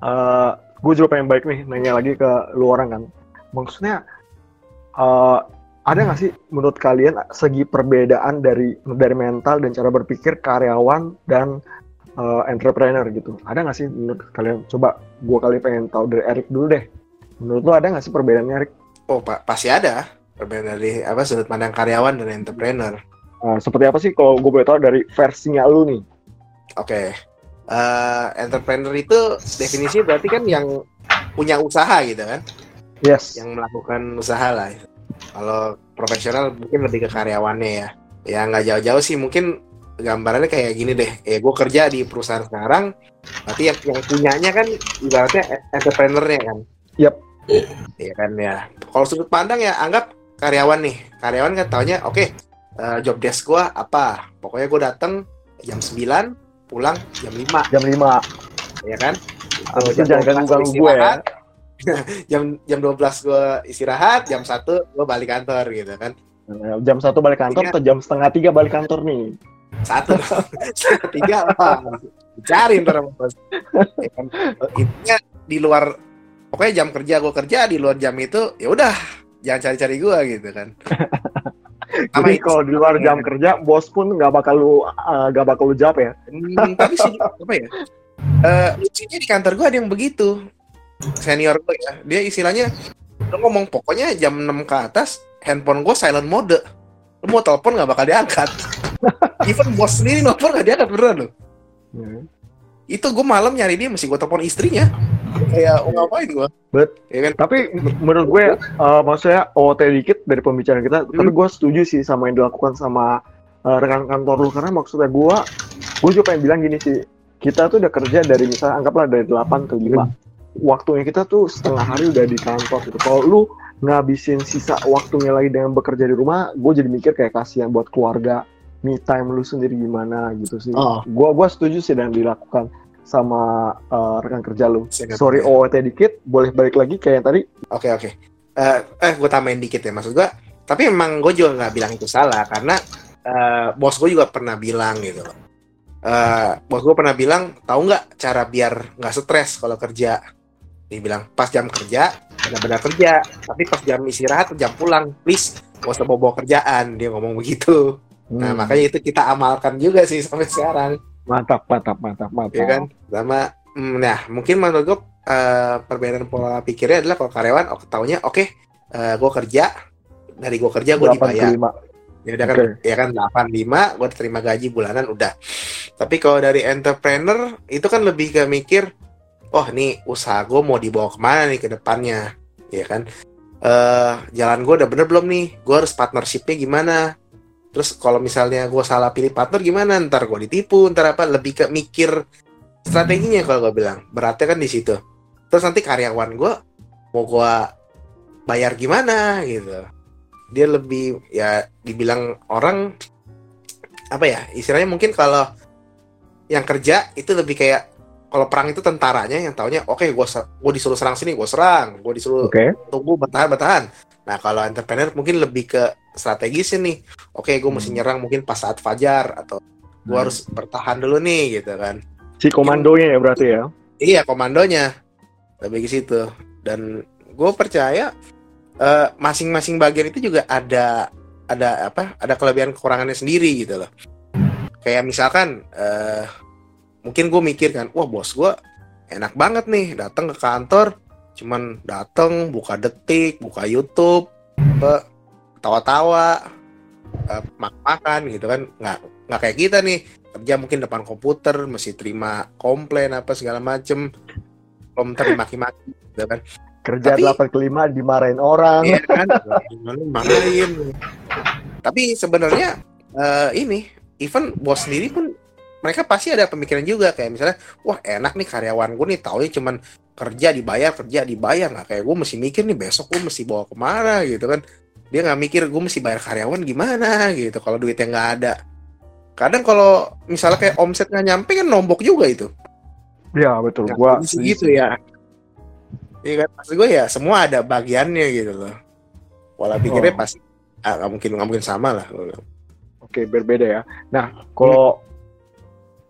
eh gue juga pengen baik nih nanya lagi ke lu orang kan. Maksudnya, eh ada nggak sih menurut kalian segi perbedaan dari dari mental dan cara berpikir karyawan dan eh, entrepreneur gitu? Ada nggak sih menurut kalian? Coba gue kali pengen tahu dari Erik dulu deh. Menurut lu ada nggak sih perbedaannya Erik? Oh, Pak, pasti ada. Perbedaan dari apa sudut pandang karyawan dan entrepreneur. Eh, seperti apa sih kalau gue boleh tahu dari versinya lu nih? Oke. Eh, entrepreneur itu definisi berarti kan yang punya usaha gitu kan, Yes. yang melakukan usaha lah. Kalau profesional mungkin lebih ke karyawannya ya. Ya nggak jauh-jauh sih mungkin gambarannya kayak gini deh. Eh gue kerja di perusahaan sekarang, berarti yang, yang punyanya kan ibaratnya entrepreneurnya kan. Yap. Iya kan ya. Kalau sudut pandang ya anggap karyawan nih. Karyawan kan taunya oke eh, job desk gue apa. Pokoknya gue datang jam 9 pulang jam 5 Jam 5. ya kan Abis itu Jam jangan 12 ganggu-ganggu gue ya. jam jam 12 gue istirahat jam 1 gue balik kantor gitu kan Jam satu balik kantor Iya. atau jam setengah tiga balik kantor nih. Satu tiga apa cari ntar bos Ya kan? intinya di luar pokoknya jam kerja gue kerja di luar jam itu ya udah jangan cari-cari gue gitu kan Jadi kalau di luar jam kerja, bos pun nggak bakal lu uh, nggak bakal lu jawab ya. Hmm, tapi sih apa ya? Eh lucunya di kantor gue ada yang begitu. Senior gue ya, dia istilahnya lu ngomong pokoknya jam 6 ke atas handphone gue silent mode. Lu mau telepon nggak bakal diangkat. Even bos sendiri nelfon nggak diangkat beneran loh. Hmm. Itu gue malam nyari dia mesti gue telepon istrinya. Kayak oh, ngapain gue? Bet. Ya kan? Tapi menurut gue, uh, maksudnya OT dikit dari pembicaraan kita, tapi gue setuju sih sama yang dilakukan sama uh, rekan kantor lu karena maksudnya gue, gue juga pengen bilang gini sih, kita tuh udah kerja dari misalnya anggaplah dari 8 ke 5 waktunya kita tuh setengah hari udah di kantor gitu. Kalau lu ngabisin sisa waktunya lagi dengan bekerja di rumah, gue jadi mikir kayak kasihan buat keluarga, me time lu sendiri gimana gitu sih. Oh. Gua gua setuju sih dengan dilakukan sama uh, rekan kerja lu. Sorry ya. OOT dikit, boleh balik lagi kayak yang tadi. Oke oke. Eh, eh gue tambahin dikit ya maksud gue. Tapi memang gue juga nggak bilang itu salah karena eh, bos gue juga pernah bilang gitu. loh. Eh, bos gue pernah bilang, tahu nggak cara biar nggak stres kalau kerja? Dia bilang pas jam kerja benar-benar kerja, tapi pas jam istirahat jam pulang, please gak usah bawa kerjaan. Dia ngomong begitu. Nah Hmm, makanya itu kita amalkan juga sih sampai sekarang mantap, mantap, mantap, mantap. ya kan sama mm, nah mungkin menurut gue eh, perbedaan pola pikirnya adalah kalau karyawan oh, taunya oke gue kerja dari gue kerja gue 8 ke dibayar 5. ya udah kan Oke. ya kan 85 gue terima gaji bulanan udah tapi kalau dari entrepreneur itu kan lebih ke mikir oh nih usaha gue mau dibawa ke mana nih ke depannya? Ya kan? Eh jalan gue udah bener belum nih? Gue harus partnershipnya gimana? Terus kalau misalnya gue salah pilih partner gimana? Ntar gue ditipu ntar apa? Lebih ke mikir strateginya kalau gue bilang. Beratnya kan di situ. Terus nanti karyawan gue mau gue bayar gimana gitu. Dia lebih ya dibilang orang apa ya istilahnya mungkin kalau yang kerja itu lebih kayak kalau perang itu tentaranya yang taunya oke gue gue disuruh serang sini gue serang gue disuruh Oke. tunggu bertahan bertahan nah kalau entrepreneur mungkin lebih ke strategisnya nih oke gue mesti Hmm. nyerang mungkin pas saat fajar atau gue Hmm. harus bertahan dulu nih gitu kan Si komandonya ya berarti ya. iya komandonya lebih ke situ dan gue percaya eh, masing-masing bagian itu juga ada ada apa ada kelebihan kekurangannya sendiri gitu loh kayak misalkan eh, mungkin gue mikir kan wah bos gue enak banget nih datang ke kantor cuman datang buka detik buka YouTube tawa-tawa eh, makan-makan gitu kan nggak nggak kayak kita nih kerja mungkin depan komputer mesti terima komplain apa segala macem komputer dimaki-maki gitu kan kerja delapan ke lima dimarahin orang Iya kan? Gimana marahin. Tapi sebenarnya eh, ini even bos sendiri pun mereka pasti ada pemikiran juga kayak misalnya wah enak nih karyawan gue nih taunya cuman kerja dibayar kerja dibayar. Nggak kayak gue mesti mikir nih besok gue mesti bawa ke mana? Gitu kan. Dia nggak mikir gue mesti bayar karyawan gimana? Gitu kalau duitnya nggak ada. Kadang kalau misalnya kayak omset nggak nyampe kan nombok juga itu. Ya betul. Nggak gua gitu ya. Iya kan? Maksud gue ya semua ada bagiannya gitu loh. Pola pikirnya Oh. pasti ah, nggak mungkin nggak mungkin sama lah. Oke, berbeda ya. Nah, kalau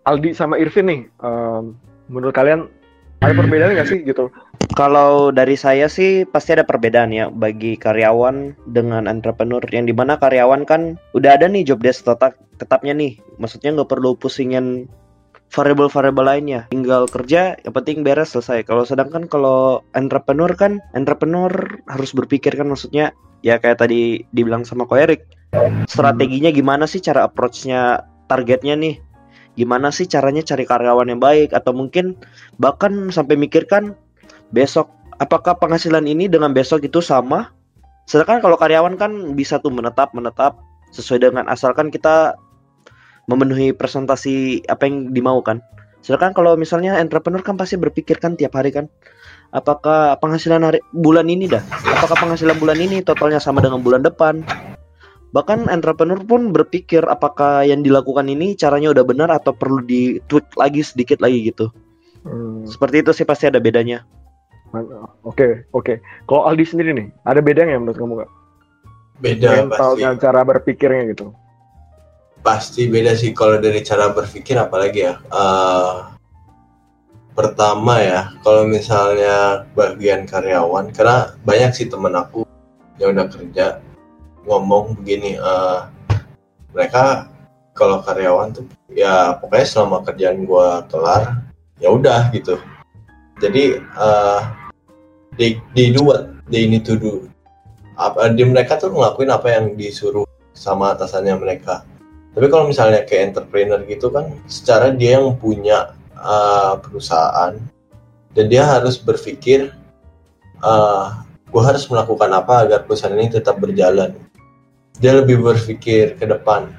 Aldi sama Irvin nih, em, menurut kalian ada perbedaan nggak sih gitu? Kalau dari saya sih pasti ada perbedaan ya bagi karyawan dengan entrepreneur yang di mana karyawan kan udah ada nih job desk tetap tetapnya nih, maksudnya nggak perlu pusingin variabel-variabel lainnya, tinggal kerja yang penting beres selesai. Kalau sedangkan kalau entrepreneur kan entrepreneur harus berpikir kan maksudnya ya kayak tadi dibilang sama Ko Erik, strateginya gimana sih cara approach-nya targetnya nih, gimana sih caranya cari karyawan yang baik? Atau mungkin bahkan sampai mikirkan besok apakah penghasilan ini dengan besok itu sama? Sedangkan kalau karyawan kan bisa tuh menetap menetap sesuai dengan asalkan kita memenuhi presentasi apa yang dimaukan sedangkan kalau misalnya entrepreneur kan pasti berpikirkan tiap hari kan apakah penghasilan hari bulan ini dah? Apakah penghasilan bulan ini totalnya sama dengan bulan depan bahkan entrepreneur pun berpikir apakah yang dilakukan ini caranya udah benar atau perlu di tweak lagi sedikit lagi gitu Hmm, seperti itu sih pasti ada bedanya Oke, oke. Kalau Aldi sendiri nih, ada bedanya menurut kamu nggak? beda pasti Mentalnya, cara berpikirnya gitu. pasti beda sih kalau dari cara berpikir apalagi ya Eh, pertama ya kalau misalnya bagian karyawan karena banyak sih temen aku yang udah kerja ngomong begini eh, mereka kalau karyawan tuh ya pokoknya selama kerjaan gua kelar ya udah gitu. Jadi eh they, they do what they need to do apa di mereka tuh ngelakuin apa yang disuruh sama atasannya mereka. Tapi kalau misalnya kayak entrepreneur gitu kan secara dia yang punya uh, perusahaan dan dia harus berpikir uh, gue harus melakukan apa agar perusahaan ini tetap berjalan dia lebih berpikir ke depan.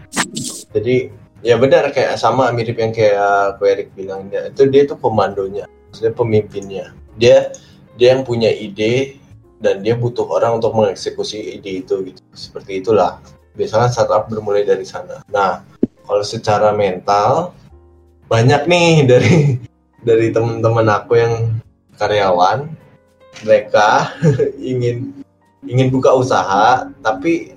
Jadi ya benar kayak sama mirip yang kayak Ko Erik bilang dia itu dia tuh komandonya maksudnya pemimpinnya. Dia dia yang punya ide dan dia butuh orang untuk mengeksekusi ide itu gitu. Seperti itulah. Biasanya startup bermulai dari sana. Nah kalau secara mental banyak nih dari dari teman-teman aku yang karyawan. Mereka ingin ingin buka usaha tapi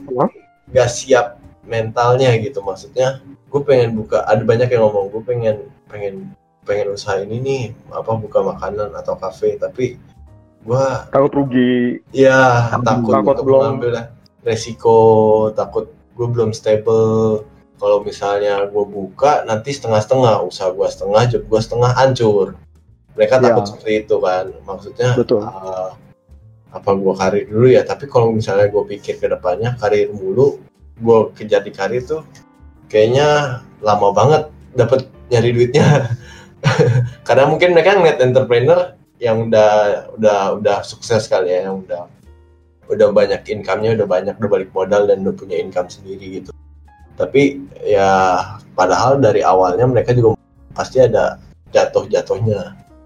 Nggak siap mentalnya gitu maksudnya gue pengen buka ada banyak yang ngomong gue pengen pengen pengen usaha ini nih apa buka makanan atau kafe tapi gue Takut rugi. ya takut, Takut untuk belum. mengambil resiko takut gue belum stable kalau misalnya gue buka nanti setengah-setengah usaha gue setengah job gue setengah hancur mereka Ya. takut seperti itu kan maksudnya Betul. eh, apa gue karir dulu ya tapi kalau misalnya gue pikir ke depannya karir mulu gue kejar di karir tuh kayaknya lama banget dapat nyari duitnya. Karena mungkin mereka ngeliat entrepreneur yang udah udah udah sukses kali ya yang udah udah banyak income-nya udah banyak udah balik modal dan udah punya income sendiri gitu. Tapi ya padahal dari awalnya mereka juga pasti ada jatuh-jatuhnya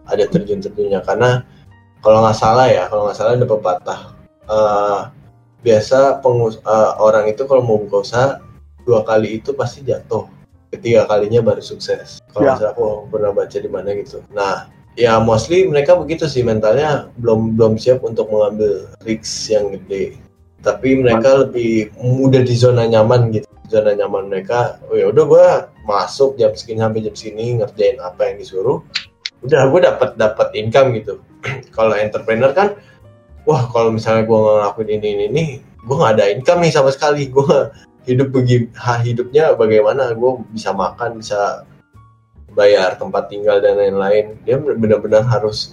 ada terjun-terjunnya. Karena kalau nggak salah ya kalau nggak salah ada pepatah eh, biasa pengus eh, orang itu kalau mau buka usaha dua kali itu pasti jatuh. Ketiga kalinya baru sukses. Kalau Ya. aku pernah baca di mana gitu. Nah ya mostly mereka begitu sih mentalnya belum belum siap untuk mengambil risks yang gede. Tapi mereka lebih mudah di zona nyaman gitu. Zona nyaman mereka oh ya udah gue masuk jam segini sampai jam segini ngerjain apa yang disuruh udah gue dapat dapat income gitu kalau entrepreneur kan wah kalau misalnya gue ngelakuin ini ini ini gue nggak ada income nih sama sekali. Gue hidup begi ha, hidupnya bagaimana? Gue bisa makan bisa bayar tempat tinggal dan lain-lain. Dia benar-benar harus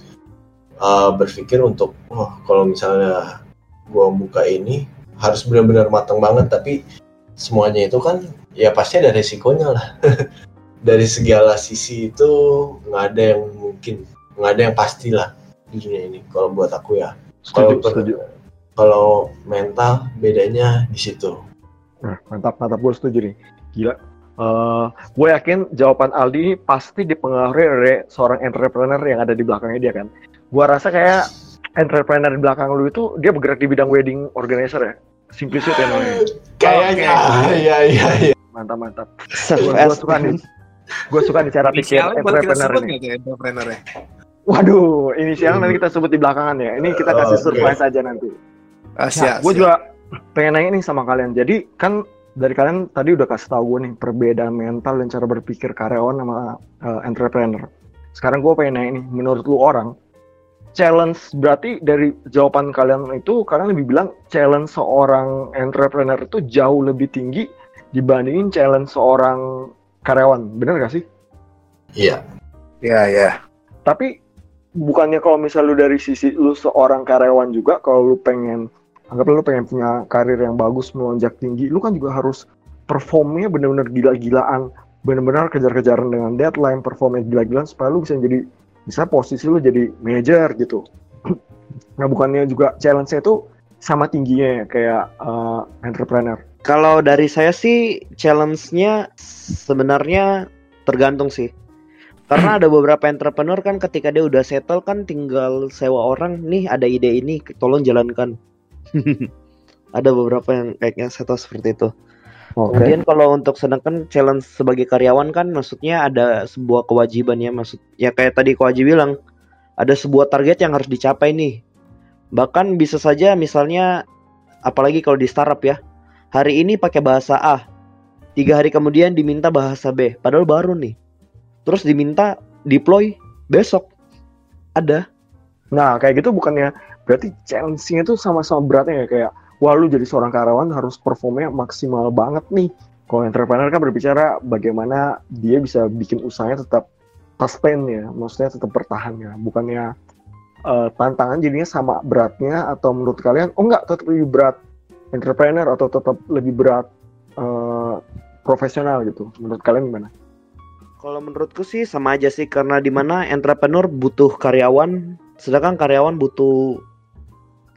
uh, berpikir untuk wah kalau misalnya gue buka ini harus benar-benar matang banget. Tapi semuanya itu kan ya pasti ada resikonya lah. Dari segala sisi itu nggak ada yang mungkin nggak ada yang pasti lah di dunia ini kalau buat aku ya Setuju, Kalau setuju. Kalau mental bedanya di situ. Nah, mantap, mantap. Gue setuju nih. Gila. Eh, gue yakin jawaban Aldi ini pasti dipengaruhi oleh seorang entrepreneur yang ada di belakangnya dia kan. Gue rasa kayak entrepreneur di belakang lu itu dia bergerak di bidang wedding organizer ya. Simplicity namanya. Kayaknya, iya iya iya. Mantap, mantap. Gue suka nih. Gue suka nih cara pikir entrepreneur ini. entrepreneurnya? Waduh, inisialnya nanti kita sebut di belakangan ya. Ini kita kasih Oke. surprise aja nanti. Ah, Nah, siap, gue juga pengen nanya nih sama kalian. Jadi kan dari kalian tadi udah kasih tahu gue nih perbedaan mental dan cara berpikir karyawan sama eh, entrepreneur. Sekarang gue pengen nanya nih, menurut lu orang, challenge berarti dari jawaban kalian itu kalian lebih bilang challenge seorang entrepreneur itu jauh lebih tinggi dibandingin challenge seorang karyawan, bener gak sih? Iya. Iya, iya. Tapi bukannya kalau misal lu dari sisi lu seorang karyawan juga kalau lu pengen anggaplah lu pengen punya karir yang bagus melonjak tinggi lu kan juga harus performnya bener-bener gila-gilaan. Bener-bener kejar-kejaran dengan deadline performnya gila-gilaan supaya lu bisa jadi bisa posisi lu jadi manager gitu. Nah bukannya juga challenge-nya itu sama tingginya ya kayak eh, entrepreneur. Kalau dari saya sih challenge-nya sebenarnya tergantung sih. Karena ada beberapa entrepreneur kan ketika dia udah settle kan tinggal sewa orang, nih ada ide ini, tolong jalankan. ada beberapa yang kayaknya settle seperti itu. oke Kemudian kalau untuk sedangkan challenge sebagai karyawan kan maksudnya ada sebuah kewajiban ya maksud ya kayak tadi Ko Haji bilang ada sebuah target yang harus dicapai nih. Bahkan bisa saja misalnya apalagi kalau di startup ya. Hari ini pakai bahasa A. Tiga hari kemudian diminta bahasa B. Padahal baru nih. Terus diminta deploy besok. Ada. Nah, kayak gitu bukannya berarti challenge-nya itu sama-sama beratnya ya kayak wah lu jadi seorang karyawan harus performnya maksimal banget nih. Kalau entrepreneur kan berbicara bagaimana dia bisa bikin usahanya tetap sustain ya, maksudnya tetap bertahan ya, bukannya eh, tantangan jadinya sama beratnya atau menurut kalian oh enggak tetap lebih berat entrepreneur atau tetap lebih berat eh, profesional gitu. Menurut kalian gimana? Kalau menurutku sih sama aja sih karena di mana entrepreneur butuh karyawan, sedangkan karyawan butuh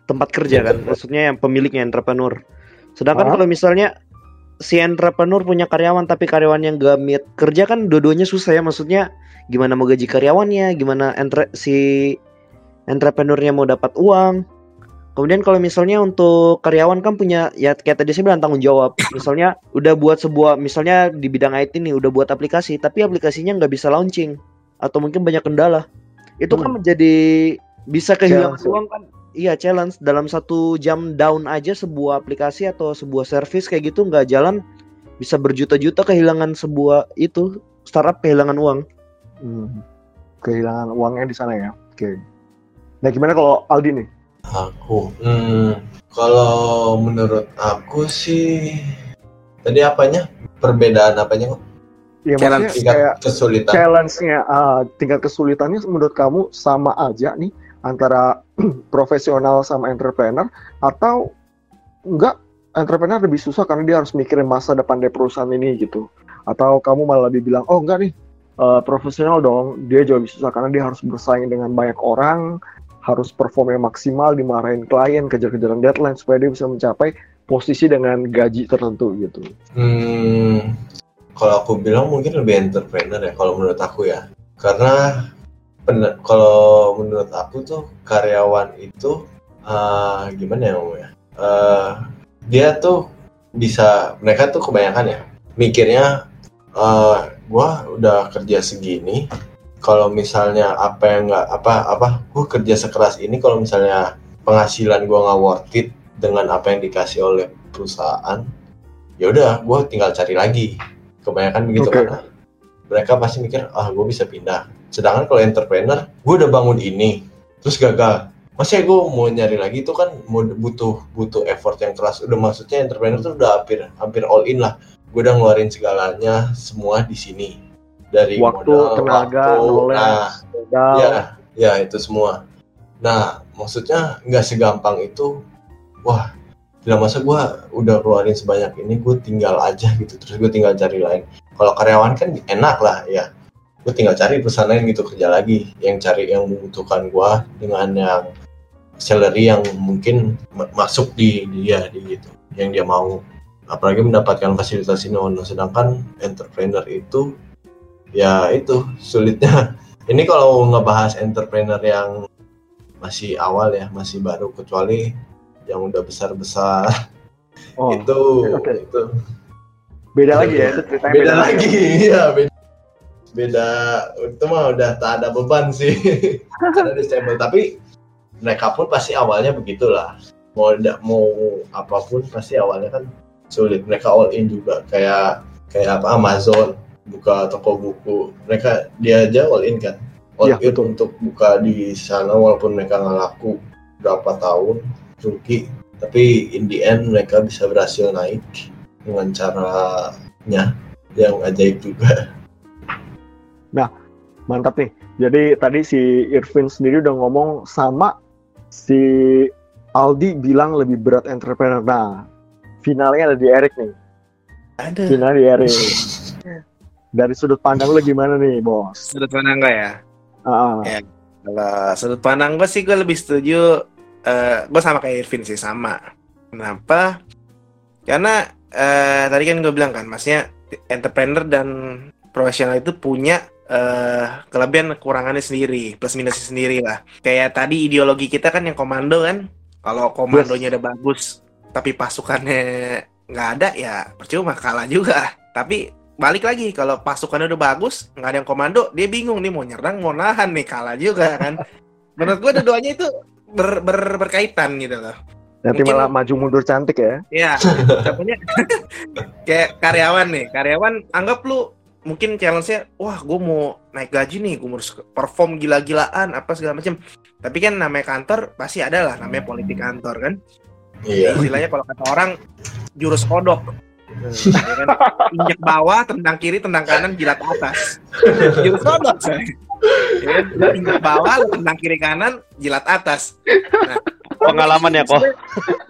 tempat kerja kan, maksudnya yang pemiliknya entrepreneur. Sedangkan kalau misalnya si entrepreneur punya karyawan tapi karyawan yang gak meet kerja kan dua-duanya susah ya, maksudnya gimana mau gaji karyawannya, gimana entre si entrepreneurnya mau dapat uang. Kemudian kalau misalnya untuk karyawan kan punya ya kayak tadi saya bilang tanggung jawab. Misalnya udah buat sebuah misalnya di bidang IT nih udah buat aplikasi tapi aplikasinya nggak bisa launching atau mungkin banyak kendala. Itu kan Hmm. menjadi bisa kehilangan uang kan. Iya challenge dalam satu jam down aja sebuah aplikasi atau sebuah service kayak gitu nggak jalan bisa berjuta-juta kehilangan sebuah itu startup kehilangan uang. Hmm, kehilangan uangnya di sana ya. Oke. Nah, gimana kalau Aldi nih? Aku, hmm, kalau menurut aku sih, tadi apanya? Perbedaan apanya kok? Ya Challenge Tingkat kayak kesulitan. challenge-nya, ah, tingkat kesulitannya menurut kamu sama aja nih antara profesional sama entrepreneur atau enggak entrepreneur lebih susah karena dia harus mikirin masa depan dari perusahaan ini gitu atau kamu malah lebih bilang oh enggak nih eh, profesional dong dia jauh lebih susah karena dia harus bersaing dengan banyak orang harus performnya maksimal dimarahin klien kejar-kejaran deadline supaya dia bisa mencapai posisi dengan gaji tertentu gitu Hmm, kalau aku bilang mungkin lebih entrepreneur ya kalau menurut aku ya. Karena kalau menurut aku tuh karyawan itu eh, gimana ya ngomongnya? Eh, dia tuh bisa mereka tuh kebanyakan ya mikirnya eh gua udah kerja segini kalau misalnya apa yang nggak apa apa gua kerja sekeras ini kalau misalnya penghasilan gua nggak worth it dengan apa yang dikasih oleh perusahaan ya udah gue tinggal cari lagi. Kebanyakan begitu Oke. kan mereka pasti mikir ah gue bisa pindah. Sedangkan kalau entrepreneur gue udah bangun ini terus gagal. Masih gue mau nyari lagi itu kan butuh butuh effort yang keras. Udah maksudnya entrepreneur tuh udah hampir hampir all in lah. Gue udah ngeluarin segalanya semua di sini dari waktu modal, tenaga waktu, knowledge nah modal. ya ya itu semua. Nah maksudnya nggak segampang itu wah tidak masa gue udah keluarin sebanyak ini gue tinggal aja gitu terus gue tinggal cari lain. Kalau karyawan kan enak lah ya. Gue tinggal cari perusahaan lain gitu kerja lagi. Yang cari yang membutuhkan gue dengan yang salary yang mungkin ma- masuk di dia di gitu yang dia mau. Apalagi mendapatkan fasilitas ini sedangkan entrepreneur itu ya itu sulitnya. Ini kalau ngebahas entrepreneur yang masih awal ya masih baru kecuali yang udah besar besar Oh, itu oke. itu. Beda lagi ya itu ceritanya beda lagi ya. beda. Beda itu mah udah tak ada beban sih. Karena disable tapi mereka pun pasti awalnya begitulah. Mau tidak mau apa pun pasti awalnya kan sulit. Mereka all in juga kayak kayak apa Amazon buka toko buku mereka dia aja all in kan? All Iya, in betul. untuk buka di sana walaupun mereka nggak laku berapa tahun rugi tapi in the end mereka bisa berhasil naik dengan caranya yang ajaib juga. Mantap nih. Jadi tadi si Irvin sendiri udah ngomong sama si Aldi bilang lebih berat entrepreneur. Nah finalnya ada di Erik nih. Ada. Finalnya di Erik dari sudut pandang lu gimana nih bos sudut pandang gue ya. Ah, Ya. Kalau sudut pandang gue sih gue lebih setuju. eh gue sama kayak Irvin sih sama. Kenapa? Karena eh tadi kan gue bilang kan, maksudnya entrepreneur dan profesional itu punya eh kelebihan kekurangannya sendiri, plus minusnya sendiri lah. Kayak tadi ideologi kita kan yang komando kan. Kalau komandonya udah bagus, tapi pasukannya nggak ada ya percuma kalah juga. Tapi balik lagi kalau pasukannya udah bagus nggak ada yang komando dia bingung nih mau nyerang mau nahan nih kalah juga kan? Menurut gua dua-duanya itu ber, ber- berkaitan gitu loh. Nanti Mungkin- malah maju mundur cantik ya. Ya contohnya kayak karyawan nih karyawan anggap lu mungkin challenge-nya wah gue mau naik gaji nih gue harus perform gila-gilaan apa segala macam tapi kan namanya kantor pasti ada lah namanya politik kantor kan? Iya. Istilahnya kalau kata orang jurus kodok? Injek bawah tendang kiri tendang kanan jilat atas jurus kodok saya ya kan? Injek bawah tendang kiri kanan jilat atas Pengalaman ya kok.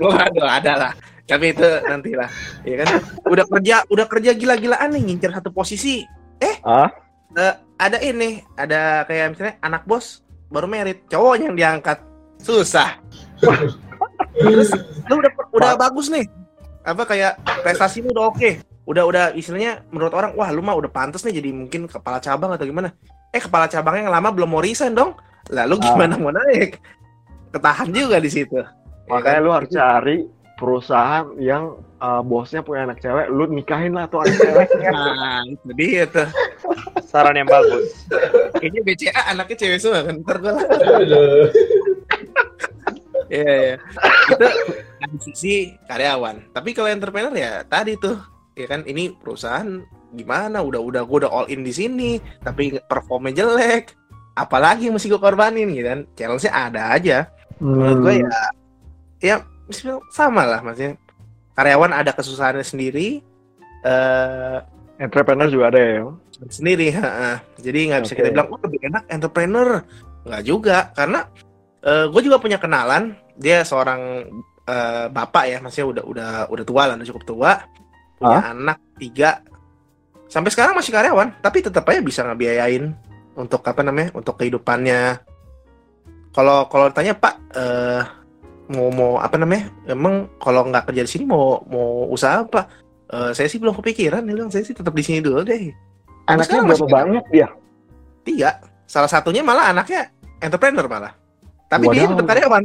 Waduh, ada lah. Tapi itu nanti lah, ya kan? Udah kerja, udah kerja gila-gilaan nih ngincer satu posisi. Eh, Ah? eh, ada ini, ada kayak misalnya anak bos baru merit, cowoknya yang diangkat, susah. Terus lu udah udah bagus nih, apa kayak prestasi lu udah oke, udah udah istilahnya menurut orang wah lu mah udah pantas nih jadi mungkin kepala cabang atau gimana? Eh kepala cabangnya yang lama belum mau resign dong, lalu gimana mau naik? Ketahan juga di situ. Ya makanya kan? lu harus cari perusahaan yang uh, bosnya punya anak cewek lu nikahin lah tuh anak ceweknya Nah, itu dia tuh. Saran yang bagus. Kayaknya BCA anaknya cewek semua kan. Ntar gue lah. Iya, iya. Itu dari sisi karyawan. Tapi kalau entrepreneur ya tadi tuh. Ya kan ini perusahaan gimana udah udah gue udah all in di sini tapi performnya jelek apalagi yang mesti gue korbanin gitu kan challenge-nya ada aja menurut gue ya ya sama lah maksudnya karyawan ada kesusahannya sendiri eh entrepreneur juga ada ya sendiri heeh. jadi nggak bisa Oke. kita bilang oh lebih enak entrepreneur nggak juga karena gue juga punya kenalan dia seorang eh, bapak ya maksudnya udah udah udah tua lah udah cukup tua punya anak tiga. Sampai sekarang masih karyawan tapi tetap aja bisa ngebiayain untuk apa namanya untuk kehidupannya. Kalau kalau tanya pak eh, mau mau apa namanya emang kalau nggak kerja di sini mau mau usaha apa? Eh, saya sih belum kepikiran dia bilang saya sih tetap di sini dulu deh. Anaknya berapa masih banyak dia? Tiga. Salah satunya malah anaknya entrepreneur malah. Tapi dia Wadaw. tetap karyawan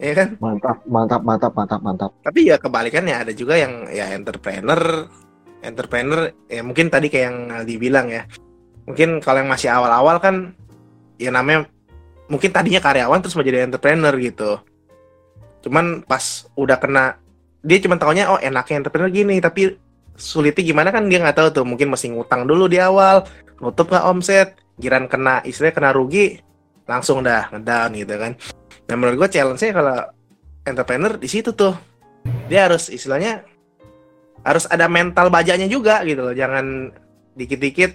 ya kan? Mantap mantap mantap mantap mantap. Tapi ya kebalikannya ada juga yang ya entrepreneur entrepreneur ya mungkin tadi kayak yang Aldi bilang ya. Mungkin kalau yang masih awal-awal kan ya namanya mungkin tadinya karyawan terus mau jadi entrepreneur gitu. Cuman pas udah kena dia cuma taunya oh enaknya entrepreneur gini tapi sulitnya gimana kan dia nggak tahu tuh. Mungkin mesti ngutang dulu di awal nutup nggak omset giran kena istilahnya kena rugi langsung dah ngedown gitu kan nah menurut gue challenge-nya kalau entrepreneur di situ tuh. Dia harus istilahnya harus ada mental bajanya juga gitu loh. Jangan dikit-dikit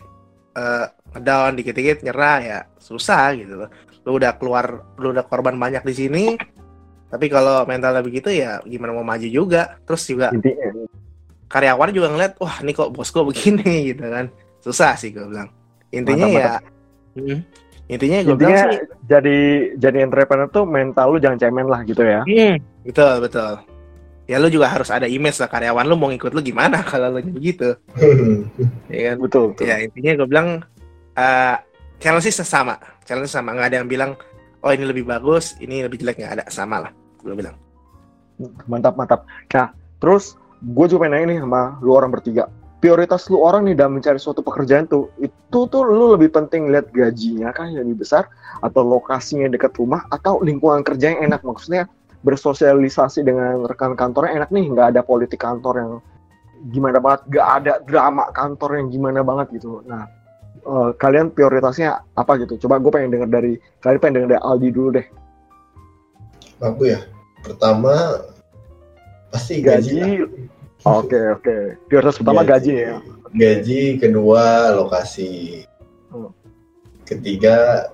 eh, ngedown dikit-dikit nyerah ya susah gitu loh. Lu udah keluar lu udah korban banyak di sini tapi kalau mentalnya begitu ya gimana mau maju juga. Terus juga karyawan juga ngeliat wah ini kok bos gue begini gitu kan. Susah sih gue bilang. Intinya Mantap, ya mm, intinya gue bilang Intinya sih jadi jadi entrepreneur tuh mental lu jangan cemen lah gitu ya. hmm, betul betul ya lu juga harus ada image lah karyawan lu mau ngikut lu gimana kalau lu begitu ya kan Betul. betul. ya intinya gue bilang eh challenge sih sama challenge sama nggak ada yang bilang oh ini lebih bagus ini lebih jelek nggak ada sama lah gue bilang Mantap mantap. Nah terus gue juga pengen nanya nih sama lu orang bertiga. Prioritas lu orang nih dalam mencari suatu pekerjaan tuh itu tuh lu lebih penting lihat gajinya kan yang lebih besar atau lokasinya dekat rumah atau lingkungan kerja yang enak maksudnya bersosialisasi dengan rekan kantornya enak nih nggak ada politik kantor yang gimana banget nggak ada drama kantor yang gimana banget gitu nah eh, kalian prioritasnya apa gitu coba gue pengen denger dari kalian pengen denger dari Aldi dulu deh Aku ya. Pertama pasti gaji. gaji oke oke prioritas pertama gaji ya Gaji, kedua lokasi. Hmm. Ketiga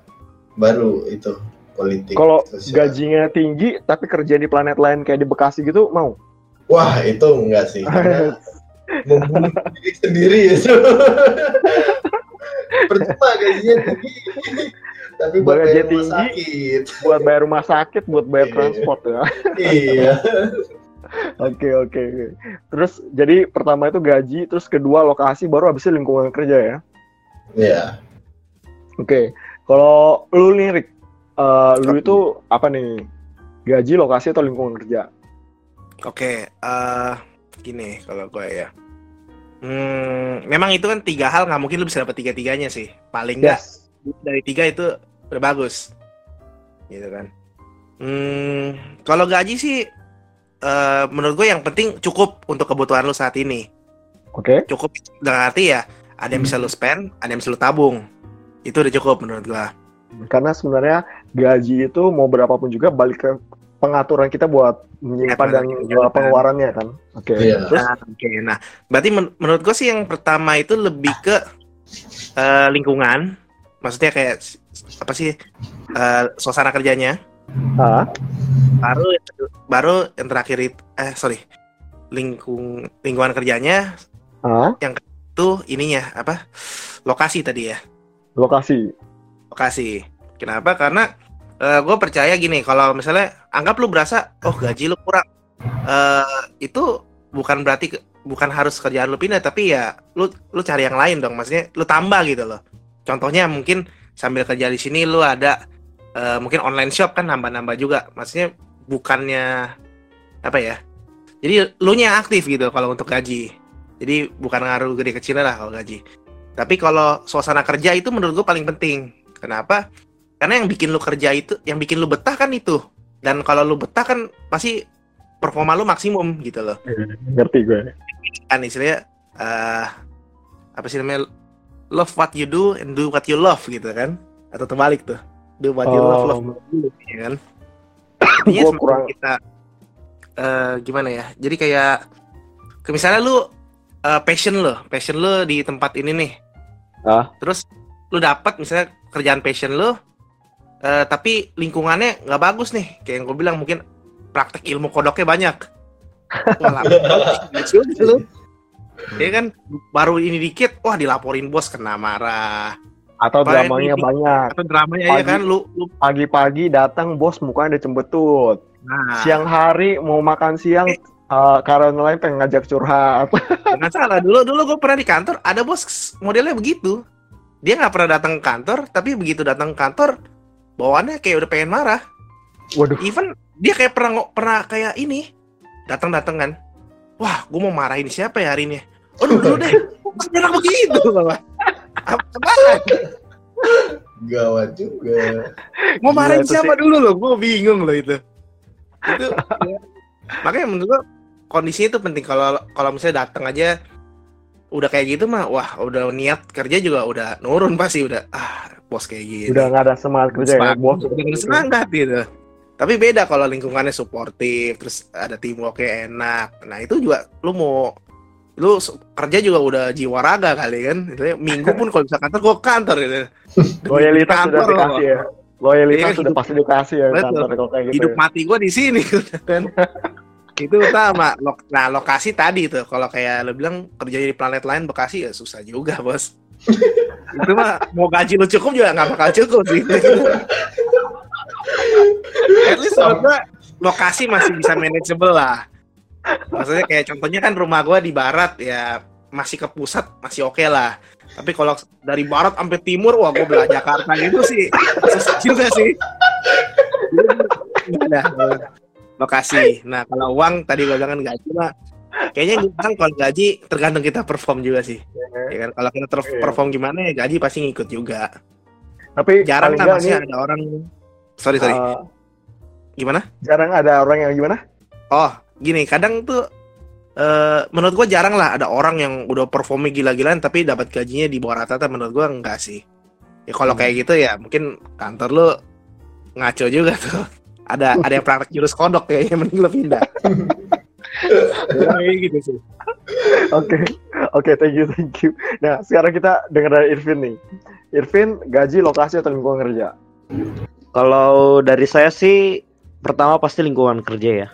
baru itu politik. kalau gajinya tinggi tapi kerja di planet lain kayak di Bekasi gitu mau Wah itu enggak sih. Membunuh diri sendiri itu. Percuma gajinya tinggi. Tapi buat bayar rumah tinggi. sakit. buat bayar rumah sakit buat bayar Iya. transport ya iya. Oke oke. oke. Terus jadi pertama itu gaji, terus kedua lokasi, baru habis itu lingkungan kerja ya. Iya. Oke. Kalau lu nih Rick, eh, lu itu apa nih? Gaji, lokasi atau lingkungan kerja? Oke, eh gini kalau gue ya. Hmm, memang itu kan tiga hal nggak mungkin lu bisa dapat tiga tiganya sih. Paling nggak Yes. dari tiga itu udah bagus, gitu kan. Hmm, kalau gaji sih, eh menurut gue yang penting cukup untuk kebutuhan lu saat ini. Oke. Cukup dengan arti ya, ada yang bisa lu spend, ada yang bisa lu tabung. Itu udah cukup menurut gue. Karena sebenarnya gaji itu mau berapapun juga balik ke pengaturan kita buat menyimpan dan pengeluaran. jual pengeluarannya kan. Oke. Iya. Terus Nah, oke. Nah, berarti men- menurut gue sih yang pertama itu lebih ke eh, lingkungan. Maksudnya kayak apa sih eh, suasana kerjanya. Ah, Baru yang baru yang terakhir itu eh sorry lingkung lingkungan kerjanya ah, itu ininya apa lokasi tadi ya lokasi. lokasi. Kenapa? Karena gue percaya gini, kalau misalnya anggap lu berasa, oh gaji lu kurang, eh itu bukan berarti ke- bukan harus kerjaan lu pindah, tapi ya lu lu cari yang lain dong, maksudnya lu tambah gitu loh. Contohnya mungkin sambil kerja di sini lu ada eh, mungkin online shop kan nambah-nambah juga, maksudnya bukannya apa ya? Jadi lu nya aktif gitu kalau untuk gaji. Jadi bukan ngaruh gede kecil lah kalau gaji. Tapi kalau suasana kerja itu menurut gue paling penting. Kenapa? Karena yang bikin lu kerja itu, yang bikin lu betah kan itu. Dan kalau lu betah kan pasti performa lu maksimum gitu loh. Ngerti gue. Kan istilahnya eh apa sih namanya? Love what you do and do what you love gitu kan? Atau terbalik tuh. Do what you love, love you do, ya kan? Semakin kurang- kita eh gimana ya? Jadi kayak ke misalnya lu eh, passion lu, passion lu di tempat ini nih. Ah. Terus lu dapat misalnya kerjaan passion lu eh, tapi lingkungannya nggak bagus nih. Kayak yang gue bilang mungkin praktek ilmu kodoknya banyak. Lu. Dia kan baru ini dikit, wah dilaporin bos kena marah. Atau dramanya ini- banyak. Atau dramanya ya Pagi. kan lu, lu Pagi-pagi datang bos mukanya udah cembetut. nah, Siang hari mau makan siang eh, karyawan lain pengen ngajak curhat. nggak salah dulu dulu gue pernah di kantor ada bos modelnya begitu dia nggak pernah datang ke kantor tapi begitu datang ke kantor bawaannya kayak udah pengen marah Waduh. even dia kayak pernah pernah kayak ini datang datang kan wah gue mau marahin siapa ya hari ini oh dulu deh Terus bilang begitu bapak apa Gawat juga. mau marahin siapa dulu loh? Gue bingung loh itu. Itu ya. makanya menurut gue kondisinya itu penting. Kalau kalau misalnya datang aja udah kayak gitu mah wah udah niat kerja juga udah nurun pasti udah ah bos kayak gini. Udah nggak ada semangat kerja ya Semangat, bos. udah semangat gitu. Tapi beda kalau lingkungannya suportif terus ada teamworknya enak. Nah itu juga lu mau lu kerja juga udah jiwa raga kali kan minggu pun kalau bisa kantor gua kantor gitu Loyalitas Kantor sudah dikasih ya. Loyalitas Iya, sudah hidup- pasti dikasih ya Betul. kantor kalau kayak gitu. hidup ya. mati gue di sini kan itu utama nah lokasi tadi tuh kalau kayak lo bilang kerja di planet lain Bekasi ya susah juga bos itu mah mau gaji lu cukup juga nggak bakal cukup sih at least gua lokasi masih bisa manageable lah maksudnya kayak contohnya kan rumah gua di barat ya masih ke pusat masih oke lah. Tapi kalau dari barat sampai timur wah gua belah Jakarta gitu sih. Susah juga sih. Nggak ada lokasi nah kalau uang tadi gua bilang kan gaji mah kayaknya kan kalau gaji tergantung kita perform juga sih. Ya kan? Kalau kita Iya. perform gimana ya gaji pasti ngikut juga. Tapi jarang kan nggak masih ada orang sorry sorry. uh, gimana? jarang ada orang yang gimana? oh gini kadang tuh eh menurut gua jarang lah ada orang yang udah performnya gila-gilaan tapi dapat gajinya di bawah rata-rata menurut gua enggak sih ya kalau Hmm. kayak gitu ya mungkin kantor lu ngaco juga tuh ada ada yang praktek jurus kodok kayaknya mending lu pindah Ya, kayak gitu sih Oke, oke, thank you, thank you. Nah, sekarang kita dengar dari Irvin nih. Irvin, gaji, lokasi, atau lingkungan kerja? Kalau dari saya sih pertama pasti lingkungan kerja ya.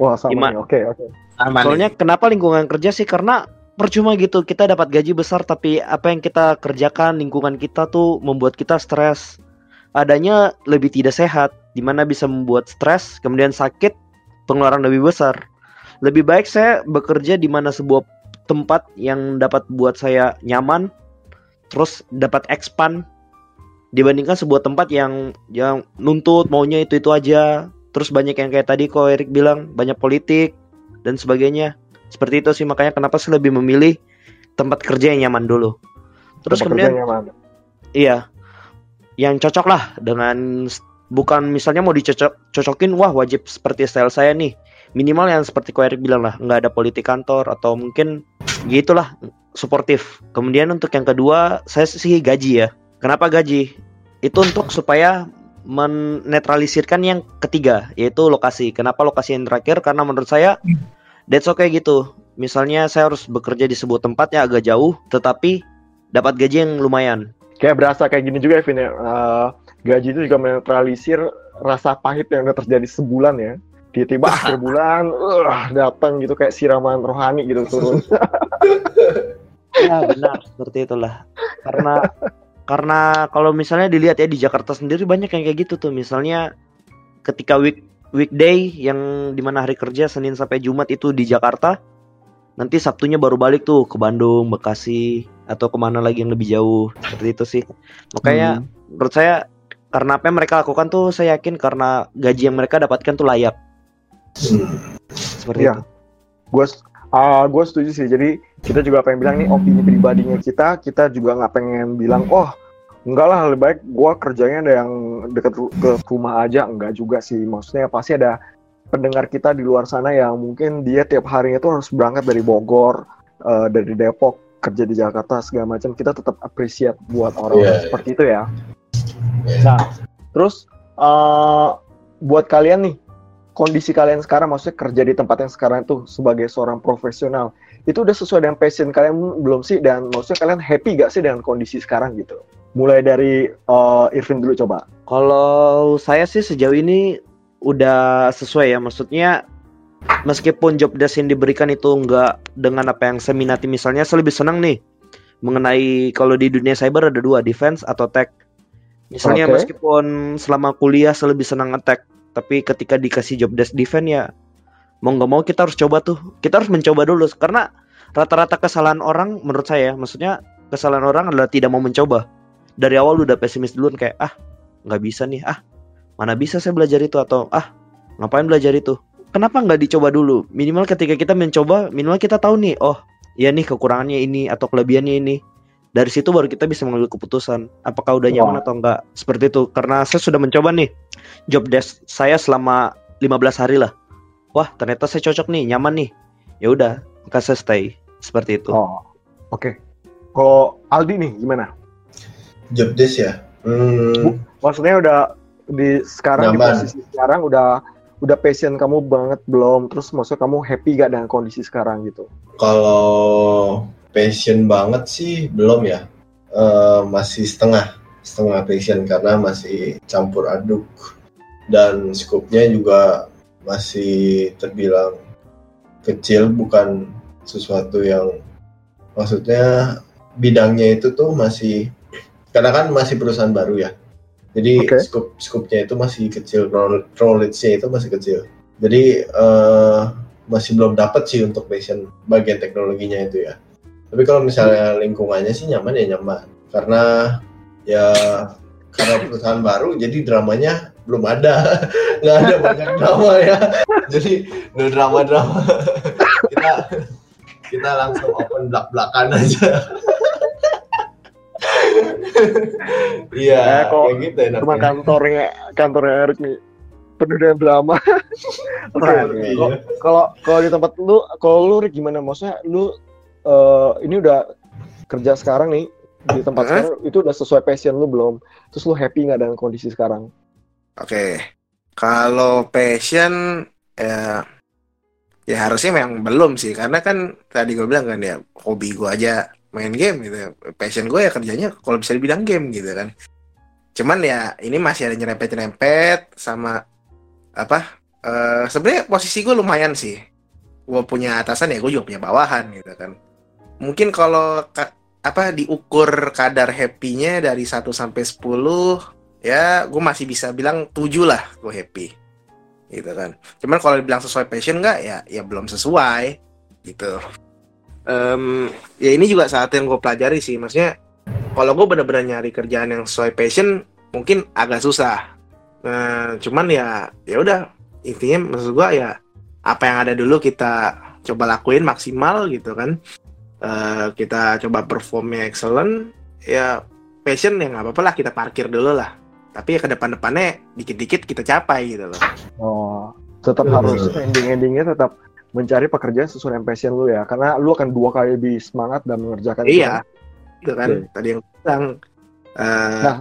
Wah, sama. Oke, oke. aman Soalnya kenapa lingkungan kerja sih? Karena percuma gitu kita dapat gaji besar tapi apa yang kita kerjakan lingkungan kita tuh membuat kita stres. Adanya lebih tidak sehat, di mana bisa membuat stres, kemudian sakit, pengeluaran lebih besar. Lebih baik saya bekerja di mana sebuah tempat yang dapat buat saya nyaman, terus dapat expand dibandingkan sebuah tempat yang yang nuntut maunya itu itu aja. Terus banyak yang kayak tadi kok Erik bilang banyak politik dan sebagainya. Seperti itu sih makanya kenapa saya lebih memilih tempat kerja yang nyaman dulu. Terus Tempat kemudian nyaman. iya yang cocok lah dengan bukan misalnya mau dicocok cocokin wah wajib seperti style saya nih minimal yang seperti ko Erik bilang lah nggak ada politik kantor atau mungkin gitulah suportif kemudian untuk yang kedua saya sih gaji ya kenapa gaji itu untuk supaya menetralisirkan yang ketiga yaitu lokasi kenapa lokasi yang terakhir karena menurut saya that's okay gitu misalnya saya harus bekerja di sebuah tempat yang agak jauh tetapi dapat gaji yang lumayan Kayak berasa kayak gini juga, Irvin ya. Eh, gaji itu juga menetralisir rasa pahit yang udah terjadi sebulan ya. Tiba-tiba akhir bulan, uh, datang gitu kayak siraman rohani gitu turun. Ya benar seperti itulah. Karena karena kalau misalnya dilihat ya di Jakarta sendiri banyak yang kayak gitu tuh. Misalnya ketika week weekday yang di mana hari kerja Senin sampai Jumat itu di Jakarta, nanti Sabtunya baru balik tuh ke Bandung, Bekasi atau ke mana lagi yang lebih jauh seperti itu sih. Makanya menurut saya karena apa yang mereka lakukan tuh saya yakin karena gaji yang mereka dapatkan tuh layak Hmm. seperti Iya. itu. gue gue setuju sih. Jadi kita juga pengen bilang nih opini pribadinya kita kita juga nggak pengen bilang oh enggak lah lebih baik gue kerjanya ada yang deket ru- ke rumah aja. Enggak juga sih. Maksudnya pasti ada pendengar kita di luar sana yang mungkin dia tiap harinya tuh harus berangkat dari Bogor eh, dari Depok kerja di Jakarta segala macam. Kita tetap appreciate buat orang Iya, iya. seperti itu ya. Iya. nah terus eh, buat kalian nih kondisi kalian sekarang maksudnya kerja di tempat yang sekarang itu sebagai seorang profesional itu udah sesuai dengan passion kalian belum sih? Dan maksudnya kalian happy gak sih dengan kondisi sekarang gitu? Mulai dari eh, Irvin dulu coba. Kalau saya sih sejauh ini udah sesuai ya, maksudnya meskipun job desk yang diberikan itu enggak dengan apa yang saya minati, misalnya saya lebih senang nih mengenai kalau di dunia cyber ada dua, defense atau tech. Misalnya Oke. meskipun selama kuliah saya lebih senang nge-tech, tapi ketika dikasih job desk defense ya mau nggak mau kita harus coba tuh, kita harus mencoba dulu karena rata-rata kesalahan orang menurut saya, maksudnya kesalahan orang adalah tidak mau mencoba. Dari awal udah pesimis duluan kayak ah nggak bisa nih ah mana bisa saya belajar itu? Atau ah ngapain belajar itu? Kenapa nggak dicoba dulu? Minimal ketika kita mencoba minimal kita tahu nih oh ya nih kekurangannya ini atau kelebihannya ini dari situ baru kita bisa mengambil keputusan apakah udah nyaman atau enggak. Seperti itu karena saya sudah mencoba nih job desk saya selama 15 hari lah. Wah ternyata saya cocok nih nyaman nih. Ya udah maka saya stay. Seperti itu. Oh oke. Kalau Aldi nih gimana? Job desk ya. Hmm, maksudnya udah di sekarang di Nyaman. posisi sekarang udah udah passion kamu banget belum? Terus maksudnya kamu happy gak dengan kondisi sekarang gitu? Kalau passion banget sih belum ya. Eh, masih setengah setengah passion karena masih campur aduk dan skupnya juga masih terbilang kecil bukan sesuatu yang maksudnya bidangnya itu tuh masih karena kan masih perusahaan baru ya. Jadi Oke. scoop scoopnya itu masih kecil, knowledge- knowledge-nya itu masih kecil. Jadi eh, masih belum dapat sih untuk passion bagian teknologinya itu ya. Tapi kalau misalnya lingkungannya sih nyaman ya nyaman. Karena ya karena perusahaan baru jadi dramanya belum ada. Nggak ada banyak drama ya. Jadi no drama-drama. kita kita langsung open belak-belakan aja. Iya, kok kayak gitu enaknya. Cuma kantornya kantornya Erik nih penuh dengan drama. Oke. Kalau- Kalau kalau di tempat lu, kalau lu Rick, gimana? Maksudnya lu eh, ini udah kerja sekarang nih di tempat Hah? sekarang itu udah sesuai passion lu belum? Terus lu happy nggak dengan kondisi sekarang? Oke, kalau passion ya, ya harusnya memang belum sih, karena kan tadi gue bilang kan ya hobi gue aja main game gitu, ya. passion gue ya kerjanya kalau bisa dibilang game gitu kan. Cuman ya ini masih ada nyerempet-nyerempet sama apa? eh sebenarnya posisi gue lumayan sih. Gue punya atasan ya, gue juga punya bawahan gitu kan. Mungkin kalau ka- apa diukur kadar happy-nya dari 1 sampai 10 ya gue masih bisa bilang 7 lah gue happy. Gitu kan. Cuman kalau dibilang sesuai passion nggak ya ya belum sesuai gitu. Em, ya ini juga saat yang gue pelajari sih maksudnya kalau gue bener-bener nyari kerjaan yang sesuai passion mungkin agak susah. Nah cuman ya ya udah intinya maksud gue ya apa yang ada dulu kita coba lakuin maksimal gitu kan Eh, kita coba performnya excellent ya passion ya nggak apa-apa lah kita parkir dulu lah tapi ya ke depan-depannya dikit-dikit kita capai gitu loh Oh, tetap Hmm. harus ending-endingnya tetap mencari pekerjaan sesuai dengan passion lu ya, karena lu akan dua kali lebih semangat dan mengerjakan itu. iya gitu kan Oke. tadi yang bilang eh, Nah,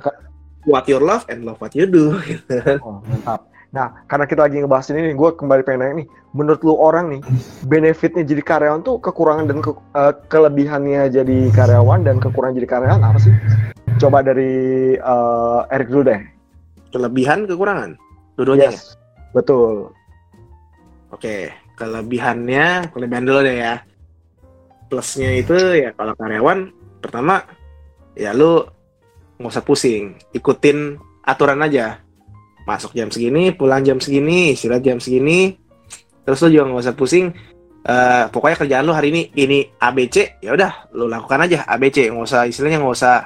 what you love and love what you do gitu. oh, mantap. Nah, karena kita lagi ngebahas ini nih, gue kembali pengen nanya nih, menurut lu orang nih, benefitnya jadi karyawan tuh kekurangan dan ke- eh, kelebihannya jadi karyawan dan kekurangan jadi karyawan apa sih? Coba dari eh, Erik dulu deh. kelebihan kekurangan dua-duanya ya? Yes, betul. Oke, kelebihannya, kelebihan dulu deh ya. Plusnya itu ya kalau karyawan, pertama ya lu nggak usah pusing, ikutin aturan aja. Masuk jam segini, pulang jam segini, istirahat jam segini. Terus lu juga nggak usah pusing. eh, pokoknya kerjaan lu hari ini ini ABC, ya udah lu lakukan aja ABC, nggak usah istilahnya nggak usah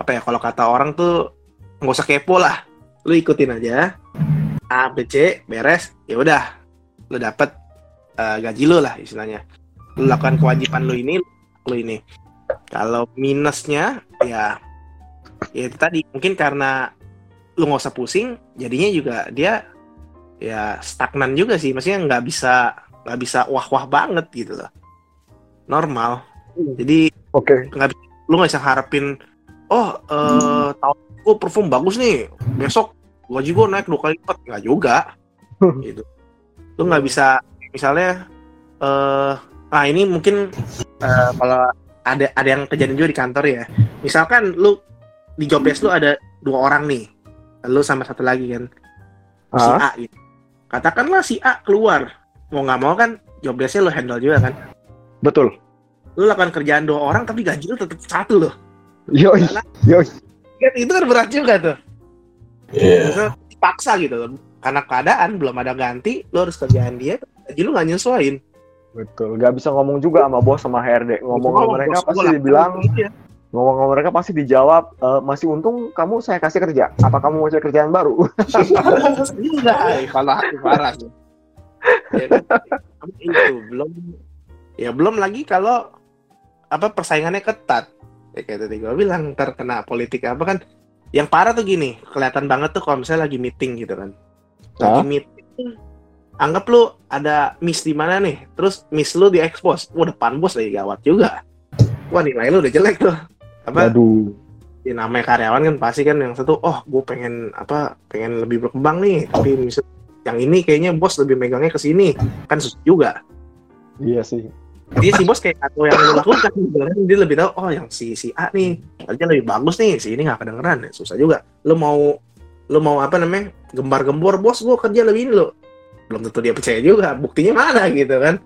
apa ya kalau kata orang tuh nggak usah kepo lah, lu ikutin aja. ABC beres, ya udah. Lu dapet eh, gaji lu lah istilahnya. Lu lakukan kewajiban lu ini lu ini. Kalau minusnya ya ya itu tadi. Mungkin karena lu nggak usah pusing jadinya juga dia ya stagnan juga sih. Maksudnya nggak bisa nggak bisa wah wah banget gitu loh. Normal. Jadi Oke. lu nggak bisa harapin oh eh tahun gue perform bagus nih. Besok gaji gue naik dua kali lipat. Nggak juga. Gitu. Lu nggak bisa misalnya eh ah ini mungkin eh, kalau ada ada yang kejadian juga di kantor ya. Misalkan lu di job desk lu ada dua orang nih. Lu sama satu lagi kan. Si Ah, A gitu katakanlah si A keluar mau nggak mau kan job desknya lu handle juga kan betul. lu lakukan kerjaan dua orang tapi gaji lu tetap satu loh Yoi, yoi. kan itu kan berat juga tuh Iya. Maksudnya dipaksa gitu loh karena keadaan belum ada ganti lo harus kerjaan dia jadi lu nggak nyesuaiin Betul. Gak bisa ngomong juga sama bos sama HRD. Ngomong sama mereka pasti dibilang, iya. Ngomong sama mereka pasti dijawab, "Eh, masih untung kamu saya kasih kerja. Apa kamu mau cari kerjaan baru? Aku parah sih. Ya kan? itu belum ya belum lagi kalau apa persaingannya ketat. Ya kayak tadi gue bilang terkena politik apa kan. Yang parah tuh gini, kelihatan banget tuh kalau misalnya lagi meeting gitu kan. Lagi Hah? meeting, anggap lu ada miss di mana nih, terus miss lu di expose, wah depan bos lagi gawat juga. Wah nilai lu udah jelek tuh. Apa? Aduh. ya namanya karyawan kan pasti kan yang satu oh gue pengen apa pengen lebih berkembang nih tapi misal yang ini kayaknya bos lebih megangnya ke sini kan susah juga Iya sih. dia si bos kayak tahu yang lu lakukan dia lebih tahu oh yang si si A nih kerja lebih bagus nih si ini nggak kedengeran ya susah juga lu mau lu mau apa namanya gembar-gembor bos gue kerja lebih ini lo belum tentu dia percaya juga buktinya mana gitu kan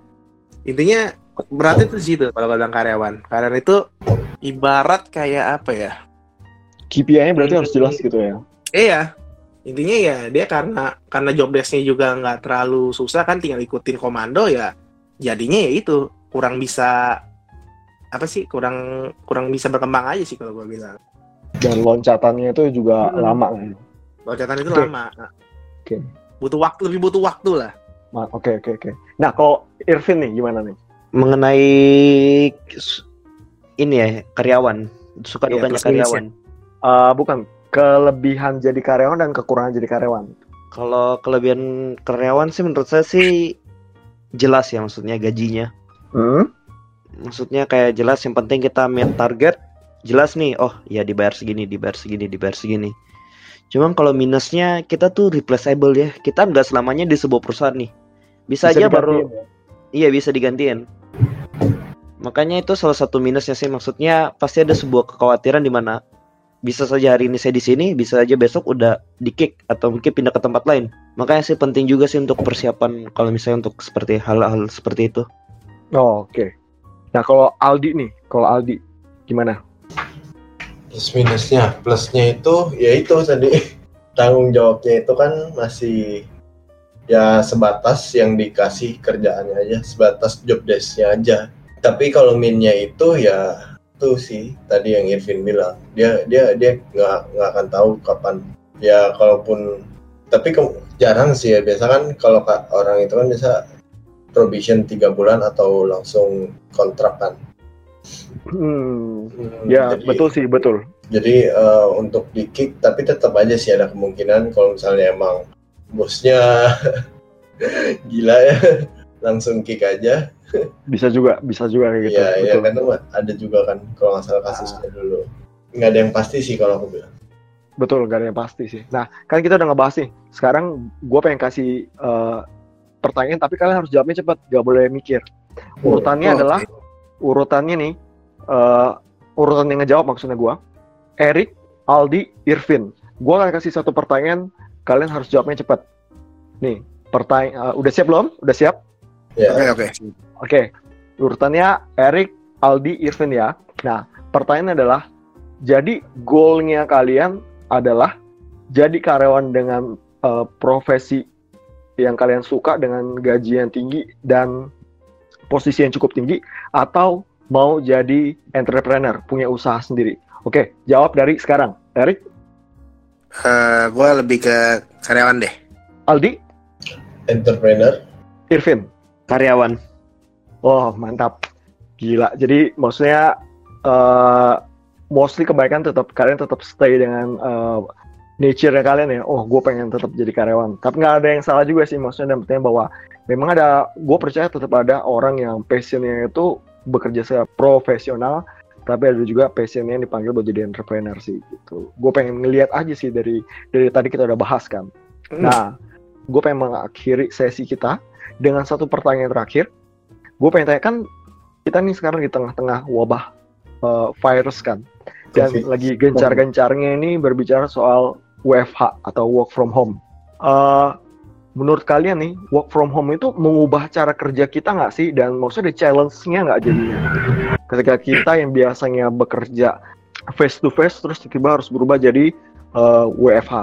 intinya berarti itu situ kalau gua bilang karyawan. Karyawan itu ibarat kayak apa ya? KPI-nya berarti harus jelas gitu ya. Iya. Intinya ya dia karena karena job desk-nya juga nggak terlalu susah kan tinggal ikutin komando ya. Jadinya ya itu kurang bisa apa sih kurang kurang bisa berkembang aja sih kalau gua bilang. Dan loncatannya itu juga Hmm. lama kan. Loncatan itu Oke. lama. Oke. Butuh waktu lebih butuh waktu lah. Oke oke oke. Nah kalau Irvin nih gimana nih? Mengenai ini ya karyawan, suka Iya, dukanya minusnya. karyawan. Eh, bukan kelebihan jadi karyawan dan kekurangan jadi karyawan. Kalau kelebihan karyawan sih menurut saya sih jelas ya maksudnya gajinya. Hmm? Maksudnya kayak jelas yang penting kita meet target, jelas nih, oh ya dibayar segini, dibayar segini, dibayar segini. Cuman kalau minusnya kita tuh replaceable ya. Kita nggak selamanya di sebuah perusahaan nih. Bisa, aja baru ya? Iya bisa digantiin. Makanya itu salah satu minusnya sih maksudnya pasti ada sebuah kekhawatiran di mana bisa saja hari ini saya di sini, bisa saja besok udah di kick atau mungkin pindah ke tempat lain. Makanya sih penting juga sih untuk persiapan kalau misalnya untuk seperti hal-hal seperti itu. Oh, oke. Nah kalau Aldi nih, kalau Aldi gimana? plus minusnya plusnya itu ya itu tadi tanggung jawabnya itu kan masih ya sebatas yang dikasih kerjaannya aja sebatas job desknya aja. Tapi kalau minnya itu ya itu sih tadi yang Irvin bilang. Dia dia dia nggak nggak akan tahu kapan. Ya kalaupun tapi ke- jarang sih ya. Biasa kan kalau ka- orang itu kan bisa probation tiga bulan atau langsung kontrak kan. Hmm, Hmm, ya jadi- betul sih betul. jadi eh, untuk di kick tapi tetap aja sih ada kemungkinan kalau misalnya emang bosnya gila ya langsung kick aja Bisa juga, bisa juga kayak gitu. Iya betul. kan tuh ada juga kan kalau nggak salah kasusnya dulu nggak ada yang pasti sih kalau aku bilang Betul, gak ada yang pasti sih. Nah, kan kita udah ngebahas nih. Sekarang gue pengen kasih eh, pertanyaan, tapi kalian harus jawabnya cepat, gak boleh mikir. Urutannya Oh, adalah oke. urutannya nih, eh, urutan yang ngejawab maksudnya gue. Erik, Aldi, Irvin. Gue akan kasih satu pertanyaan, kalian harus jawabnya cepat. Nih, pertanyaan, udah siap belum? Udah siap? ya Oke oke. Oke, urutannya Erik, Aldi, Irvin ya. Nah, pertanyaannya adalah, jadi goalnya kalian adalah jadi karyawan dengan eh, profesi yang kalian suka dengan gaji yang tinggi dan posisi yang cukup tinggi, atau mau jadi entrepreneur, punya usaha sendiri. Oke, jawab dari sekarang. Erik, Eh, gua lebih ke karyawan deh. Aldi, entrepreneur Irvin. Karyawan. Oh, mantap. Gila. Jadi maksudnya eh mostly kebaikan tetap kalian tetap stay dengan eh, nature kalian ya. Oh, gue pengen tetap jadi karyawan. Tapi nggak ada yang salah juga sih. Maksudnya dan penting bahwa memang ada, gue percaya tetap ada orang yang passionnya itu bekerja secara profesional, tapi ada juga passionnya yang dipanggil buat jadi entrepreneur sih gitu. Gue pengen ngeliat aja sih dari dari tadi kita udah bahas kan. Hmm. Nah, gue pengen mengakhiri sesi kita dengan satu pertanyaan terakhir. Gue pengen tanya kan kita nih sekarang di tengah-tengah wabah eh, virus kan, dan Covid. lagi gencar-gencarnya ini berbicara soal WFH atau work from home. Eh, menurut kalian nih work from home itu mengubah cara kerja kita nggak sih? Dan maksudnya ada challenge-nya nggak jadinya? Ketika kita yang biasanya bekerja face to face terus tiba-tiba harus berubah jadi eh, WFH.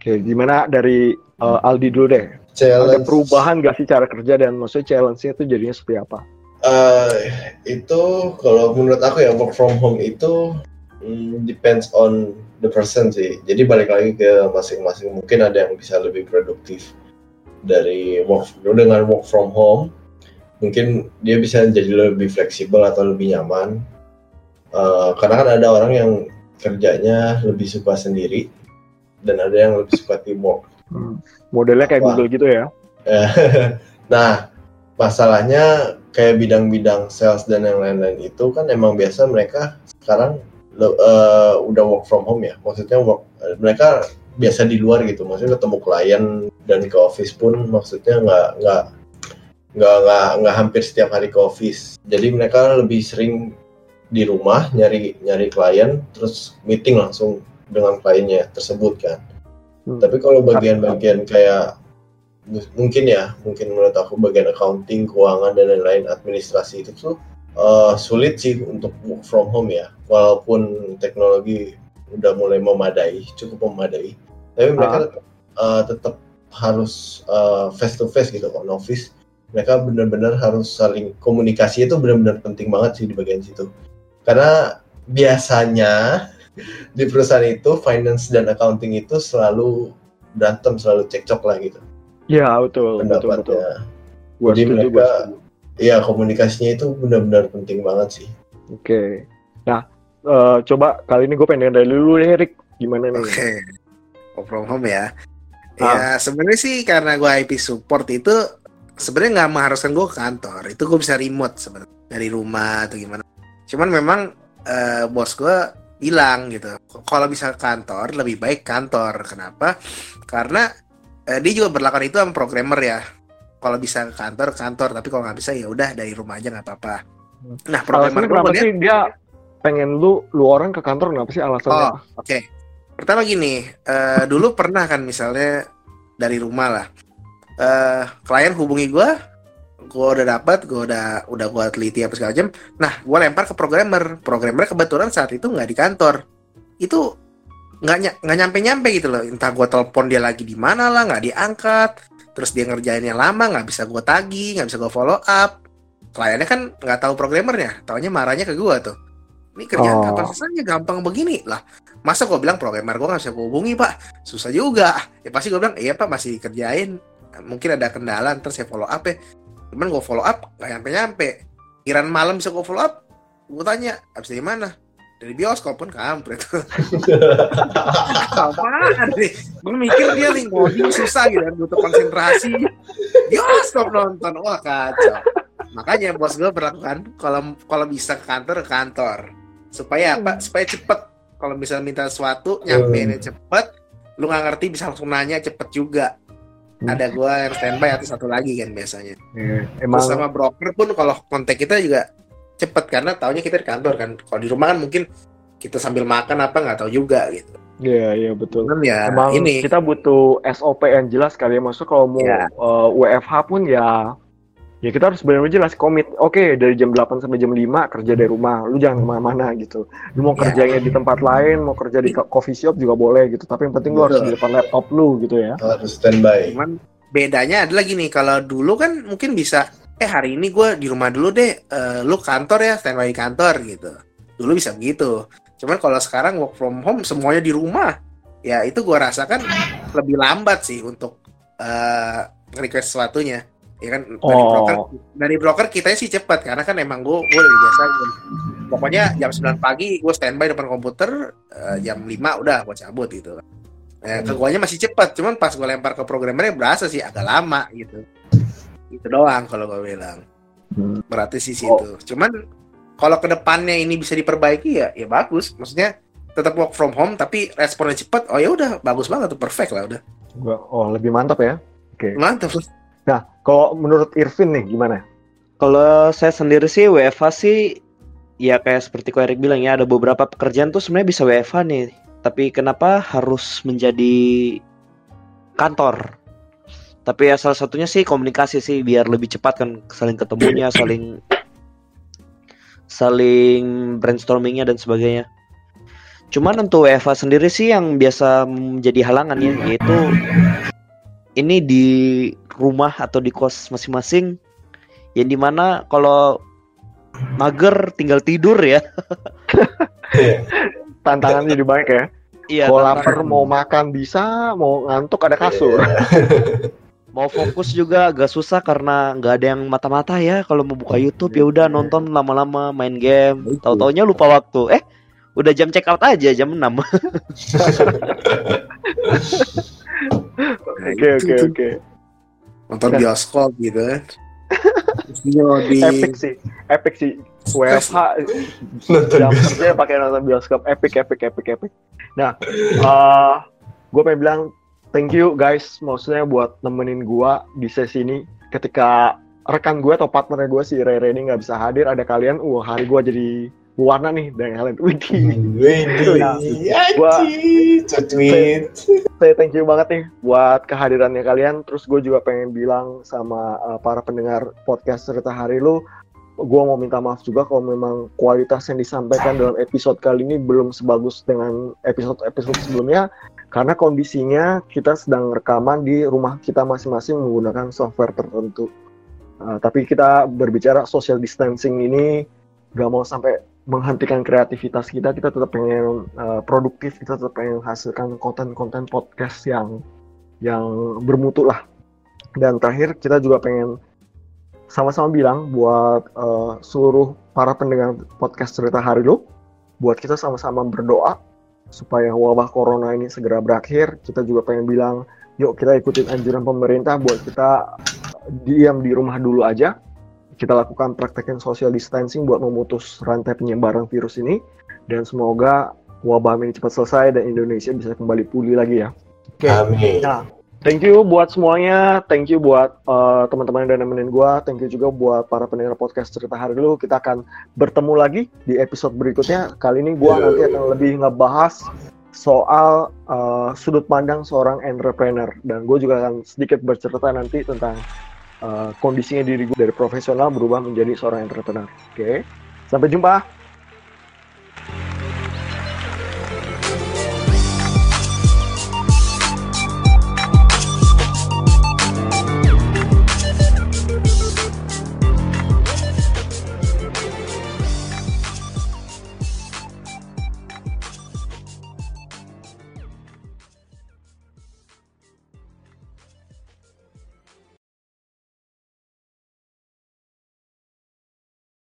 Oke, gimana dari eh, Aldi dulu deh? Ada challenge perubahan nggak sih cara kerja dan maksudnya challenge-nya itu jadinya seperti apa? Eh, itu kalau menurut aku ya work from home itu mm, depends on the person sih. Jadi balik lagi ke masing-masing. Mungkin ada yang bisa lebih produktif dari work dengan work from home. Mungkin dia bisa jadi lebih fleksibel atau lebih nyaman. Eh, karena kan ada orang yang kerjanya lebih suka sendiri dan ada yang lebih suka teamwork. Modelnya kayak Wah. Google gitu ya? nah, masalahnya kayak bidang-bidang sales dan yang lain-lain itu kan emang biasa mereka sekarang eh, udah work from home ya. Maksudnya work, eh, mereka biasa di luar gitu. Maksudnya ketemu klien dan ke office pun maksudnya nggak nggak nggak nggak nggak hampir setiap hari ke office. Jadi mereka lebih sering di rumah nyari nyari klien terus meeting langsung dengan kliennya tersebut kan. Hmm. Tapi kalau bagian-bagian kayak mu- mungkin ya mungkin menurut aku bagian accounting keuangan dan lain-lain administrasi itu tuh eh, sulit sih untuk work from home ya walaupun teknologi udah mulai memadai cukup memadai tapi mereka tetap, eh, tetap harus face to face gitu on office mereka benar-benar harus saling komunikasi itu benar-benar penting banget sih di bagian situ karena biasanya di perusahaan itu finance dan accounting itu selalu berantem selalu cekcok lah gitu Iya betul betul betul. pendapatnya Gua Jadi setuju, mereka-. Iya komunikasinya itu benar-benar penting banget sih Oke. Nah, eh, coba kali ini gue pengen dari dulu deh, Rick. Gimana nih? Oke. Work from home ya. Ah. Ya sebenarnya sih karena gue IP support itu sebenarnya nggak mengharuskan gue ke kantor. Itu gue bisa remote sebenarnya dari rumah atau gimana. Cuman memang eh, bos gue bilang gitu, kalau bisa kantor lebih baik kantor. Kenapa? Karena eh, dia juga berlakukan itu sama programmer ya. Kalau bisa ke kantor kantor, tapi kalau nggak bisa ya udah dari rumah aja nggak apa-apa. Nah programmer gue kenapa sih dia pengen lu lu orang ke kantor kenapa sih alasannya? Oh, oke. Pertama gini, eh, dulu pernah kan misalnya dari rumah lah, eh klien hubungi gua, gua udah dapat, gua udah udah gua teliti apa segala macam. Nah, gua lempar ke programmer. Programmer kebetulan saat itu nggak di kantor. Itu nggak nggak nyampe nyampe gitu loh. Entah gua telepon dia lagi di mana lah, nggak diangkat. Terus dia ngerjainnya lama, nggak bisa gua tagih, nggak bisa gua follow up. Kliennya kan nggak tahu programmernya, taunya marahnya ke gua tuh. Ini kerjaan Oh. kapan selesainya gampang begini lah. Masa gue bilang programmer gue nggak bisa hubungi pak, susah juga. Ya pasti gue bilang iya pak masih kerjain. Mungkin ada kendala, ntar saya follow up ya. Cuman gue follow up nggak nyampe nyampe. Kiran malam bisa gue follow up. Gue tanya, abis dari mana? Dari bioskop pun kampret. Apaan nih? Gue mikir dia nih ngoding susah gitu kan, butuh konsentrasi. Bioskop nonton, wah kacau. Makanya bos gue berlakukan kalau kalau bisa ke kantor ke kantor supaya apa? Supaya cepet. Kalau misalnya minta sesuatu nyampeinnya cepet, lu nggak ngerti bisa langsung nanya cepet juga. Ada gue yang standby atau satu lagi kan biasanya. Terus Emang sama broker pun kalau kontak kita juga cepet karena taunya kita di kantor kan. Kalau di rumah kan mungkin kita sambil makan apa nggak tahu juga gitu. Iya, iya betul. Cuman ya Emang ini kita butuh SOP yang jelas kali ya. Maksudnya kalau mau Iya. eh, WFH pun ya ya kita harus benar-benar jelas komit. Oke, dari jam 8 sampai jam 5 kerja dari rumah. Lu jangan ke mana-mana gitu. Lu mau Iya. kerjanya di tempat lain, mau kerja di co- coffee shop juga boleh gitu. Tapi yang penting lu harus Betul. di depan laptop lu gitu ya. harus standby cuman bedanya adalah gini kalau dulu kan mungkin bisa eh hari ini gue di rumah dulu deh eh, lu kantor ya standby di kantor gitu dulu bisa begitu cuman kalau sekarang work from home semuanya di rumah ya itu gue rasakan lebih lambat sih untuk eh request sesuatunya ya kan dari Oh. broker dari broker kita sih cepat karena kan emang gue gue udah biasa gua- pokoknya jam 9 pagi gue standby depan komputer eh, jam 5 udah gue cabut gitu Eh, ke guanya masih cepat, cuman pas gue lempar ke programmernya berasa sih agak lama gitu. Itu doang kalau gue bilang. Hmm. Berarti sih situ. Cuman kalau ke depannya ini bisa diperbaiki ya ya bagus. Maksudnya tetap work from home tapi responnya cepat. Oh ya udah bagus banget tuh perfect lah udah. Gua- Oh, lebih mantap ya. Mantap. Nah, kalau menurut Irvin nih gimana? Kalau saya sendiri sih WFH sih ya kayak seperti ko Erik bilang ya ada beberapa pekerjaan tuh sebenarnya bisa WFH nih. Tapi kenapa harus menjadi kantor? Tapi ya salah satunya sih komunikasi sih biar lebih cepat kan saling ketemunya, saling saling brainstormingnya dan sebagainya. Cuman untuk WFH sendiri sih yang biasa menjadi halangan ya yaitu ini di rumah atau di kos masing-masing yang di mana kalau mager tinggal tidur ya. Tantangannya jadi banyak ya. iya tantangan. lapar mau makan bisa, mau ngantuk ada kasur. mau fokus juga agak susah karena nggak ada yang mata-mata ya. Kalau mau buka YouTube ya udah nonton lama-lama main game. Tahu taunya lupa waktu. Eh udah jam check out aja jam 6 Nah, Oke, oke, oke. Nonton bioskop gitu kan. Di Epic sih, epic sih. WFH nonton jam kerja pakai nonton bioskop, epic, epic, epic, epic. Nah, eh gue pengen bilang thank you guys, maksudnya buat nemenin gue di sesi ini. Ketika rekan gue atau partner gue si Rere ini nggak bisa hadir, ada kalian, uh hari gue jadi warna nih dari kalian. Widih. Widih, Nah, gua- sweet. saya thank you banget nih buat kehadirannya kalian. Terus gue juga pengen bilang sama uh, para pendengar podcast cerita hari lu, gue mau minta maaf juga kalau memang kualitas yang disampaikan dalam episode kali ini belum sebagus dengan episode-episode sebelumnya. Karena kondisinya kita sedang rekaman di rumah kita masing-masing menggunakan software tertentu. Uh, tapi kita berbicara social distancing ini gak mau sampai menghentikan kreativitas kita, kita tetap pengen uh, produktif, kita tetap pengen hasilkan konten-konten podcast yang yang bermutu lah. Dan terakhir kita juga pengen sama-sama bilang buat uh, seluruh para pendengar podcast cerita hari lu, buat kita sama-sama berdoa supaya wabah corona ini segera berakhir. Kita juga pengen bilang, yuk kita ikutin anjuran pemerintah buat kita diam di rumah dulu aja kita lakukan praktekin social distancing buat memutus rantai penyebaran virus ini dan semoga wabah ini cepat selesai dan Indonesia bisa kembali pulih lagi ya. Oke. Amin. Nah, thank you buat semuanya, thank you buat uh, teman-teman yang udah nemenin gua, thank you juga buat para pendengar podcast cerita hari dulu. Kita akan bertemu lagi di episode berikutnya. Kali ini gua nanti akan lebih ngebahas soal uh, sudut pandang seorang entrepreneur dan gue juga akan sedikit bercerita nanti tentang uh, kondisinya diri gue dari profesional berubah menjadi seorang entrepreneur. Oke, sampai jumpa.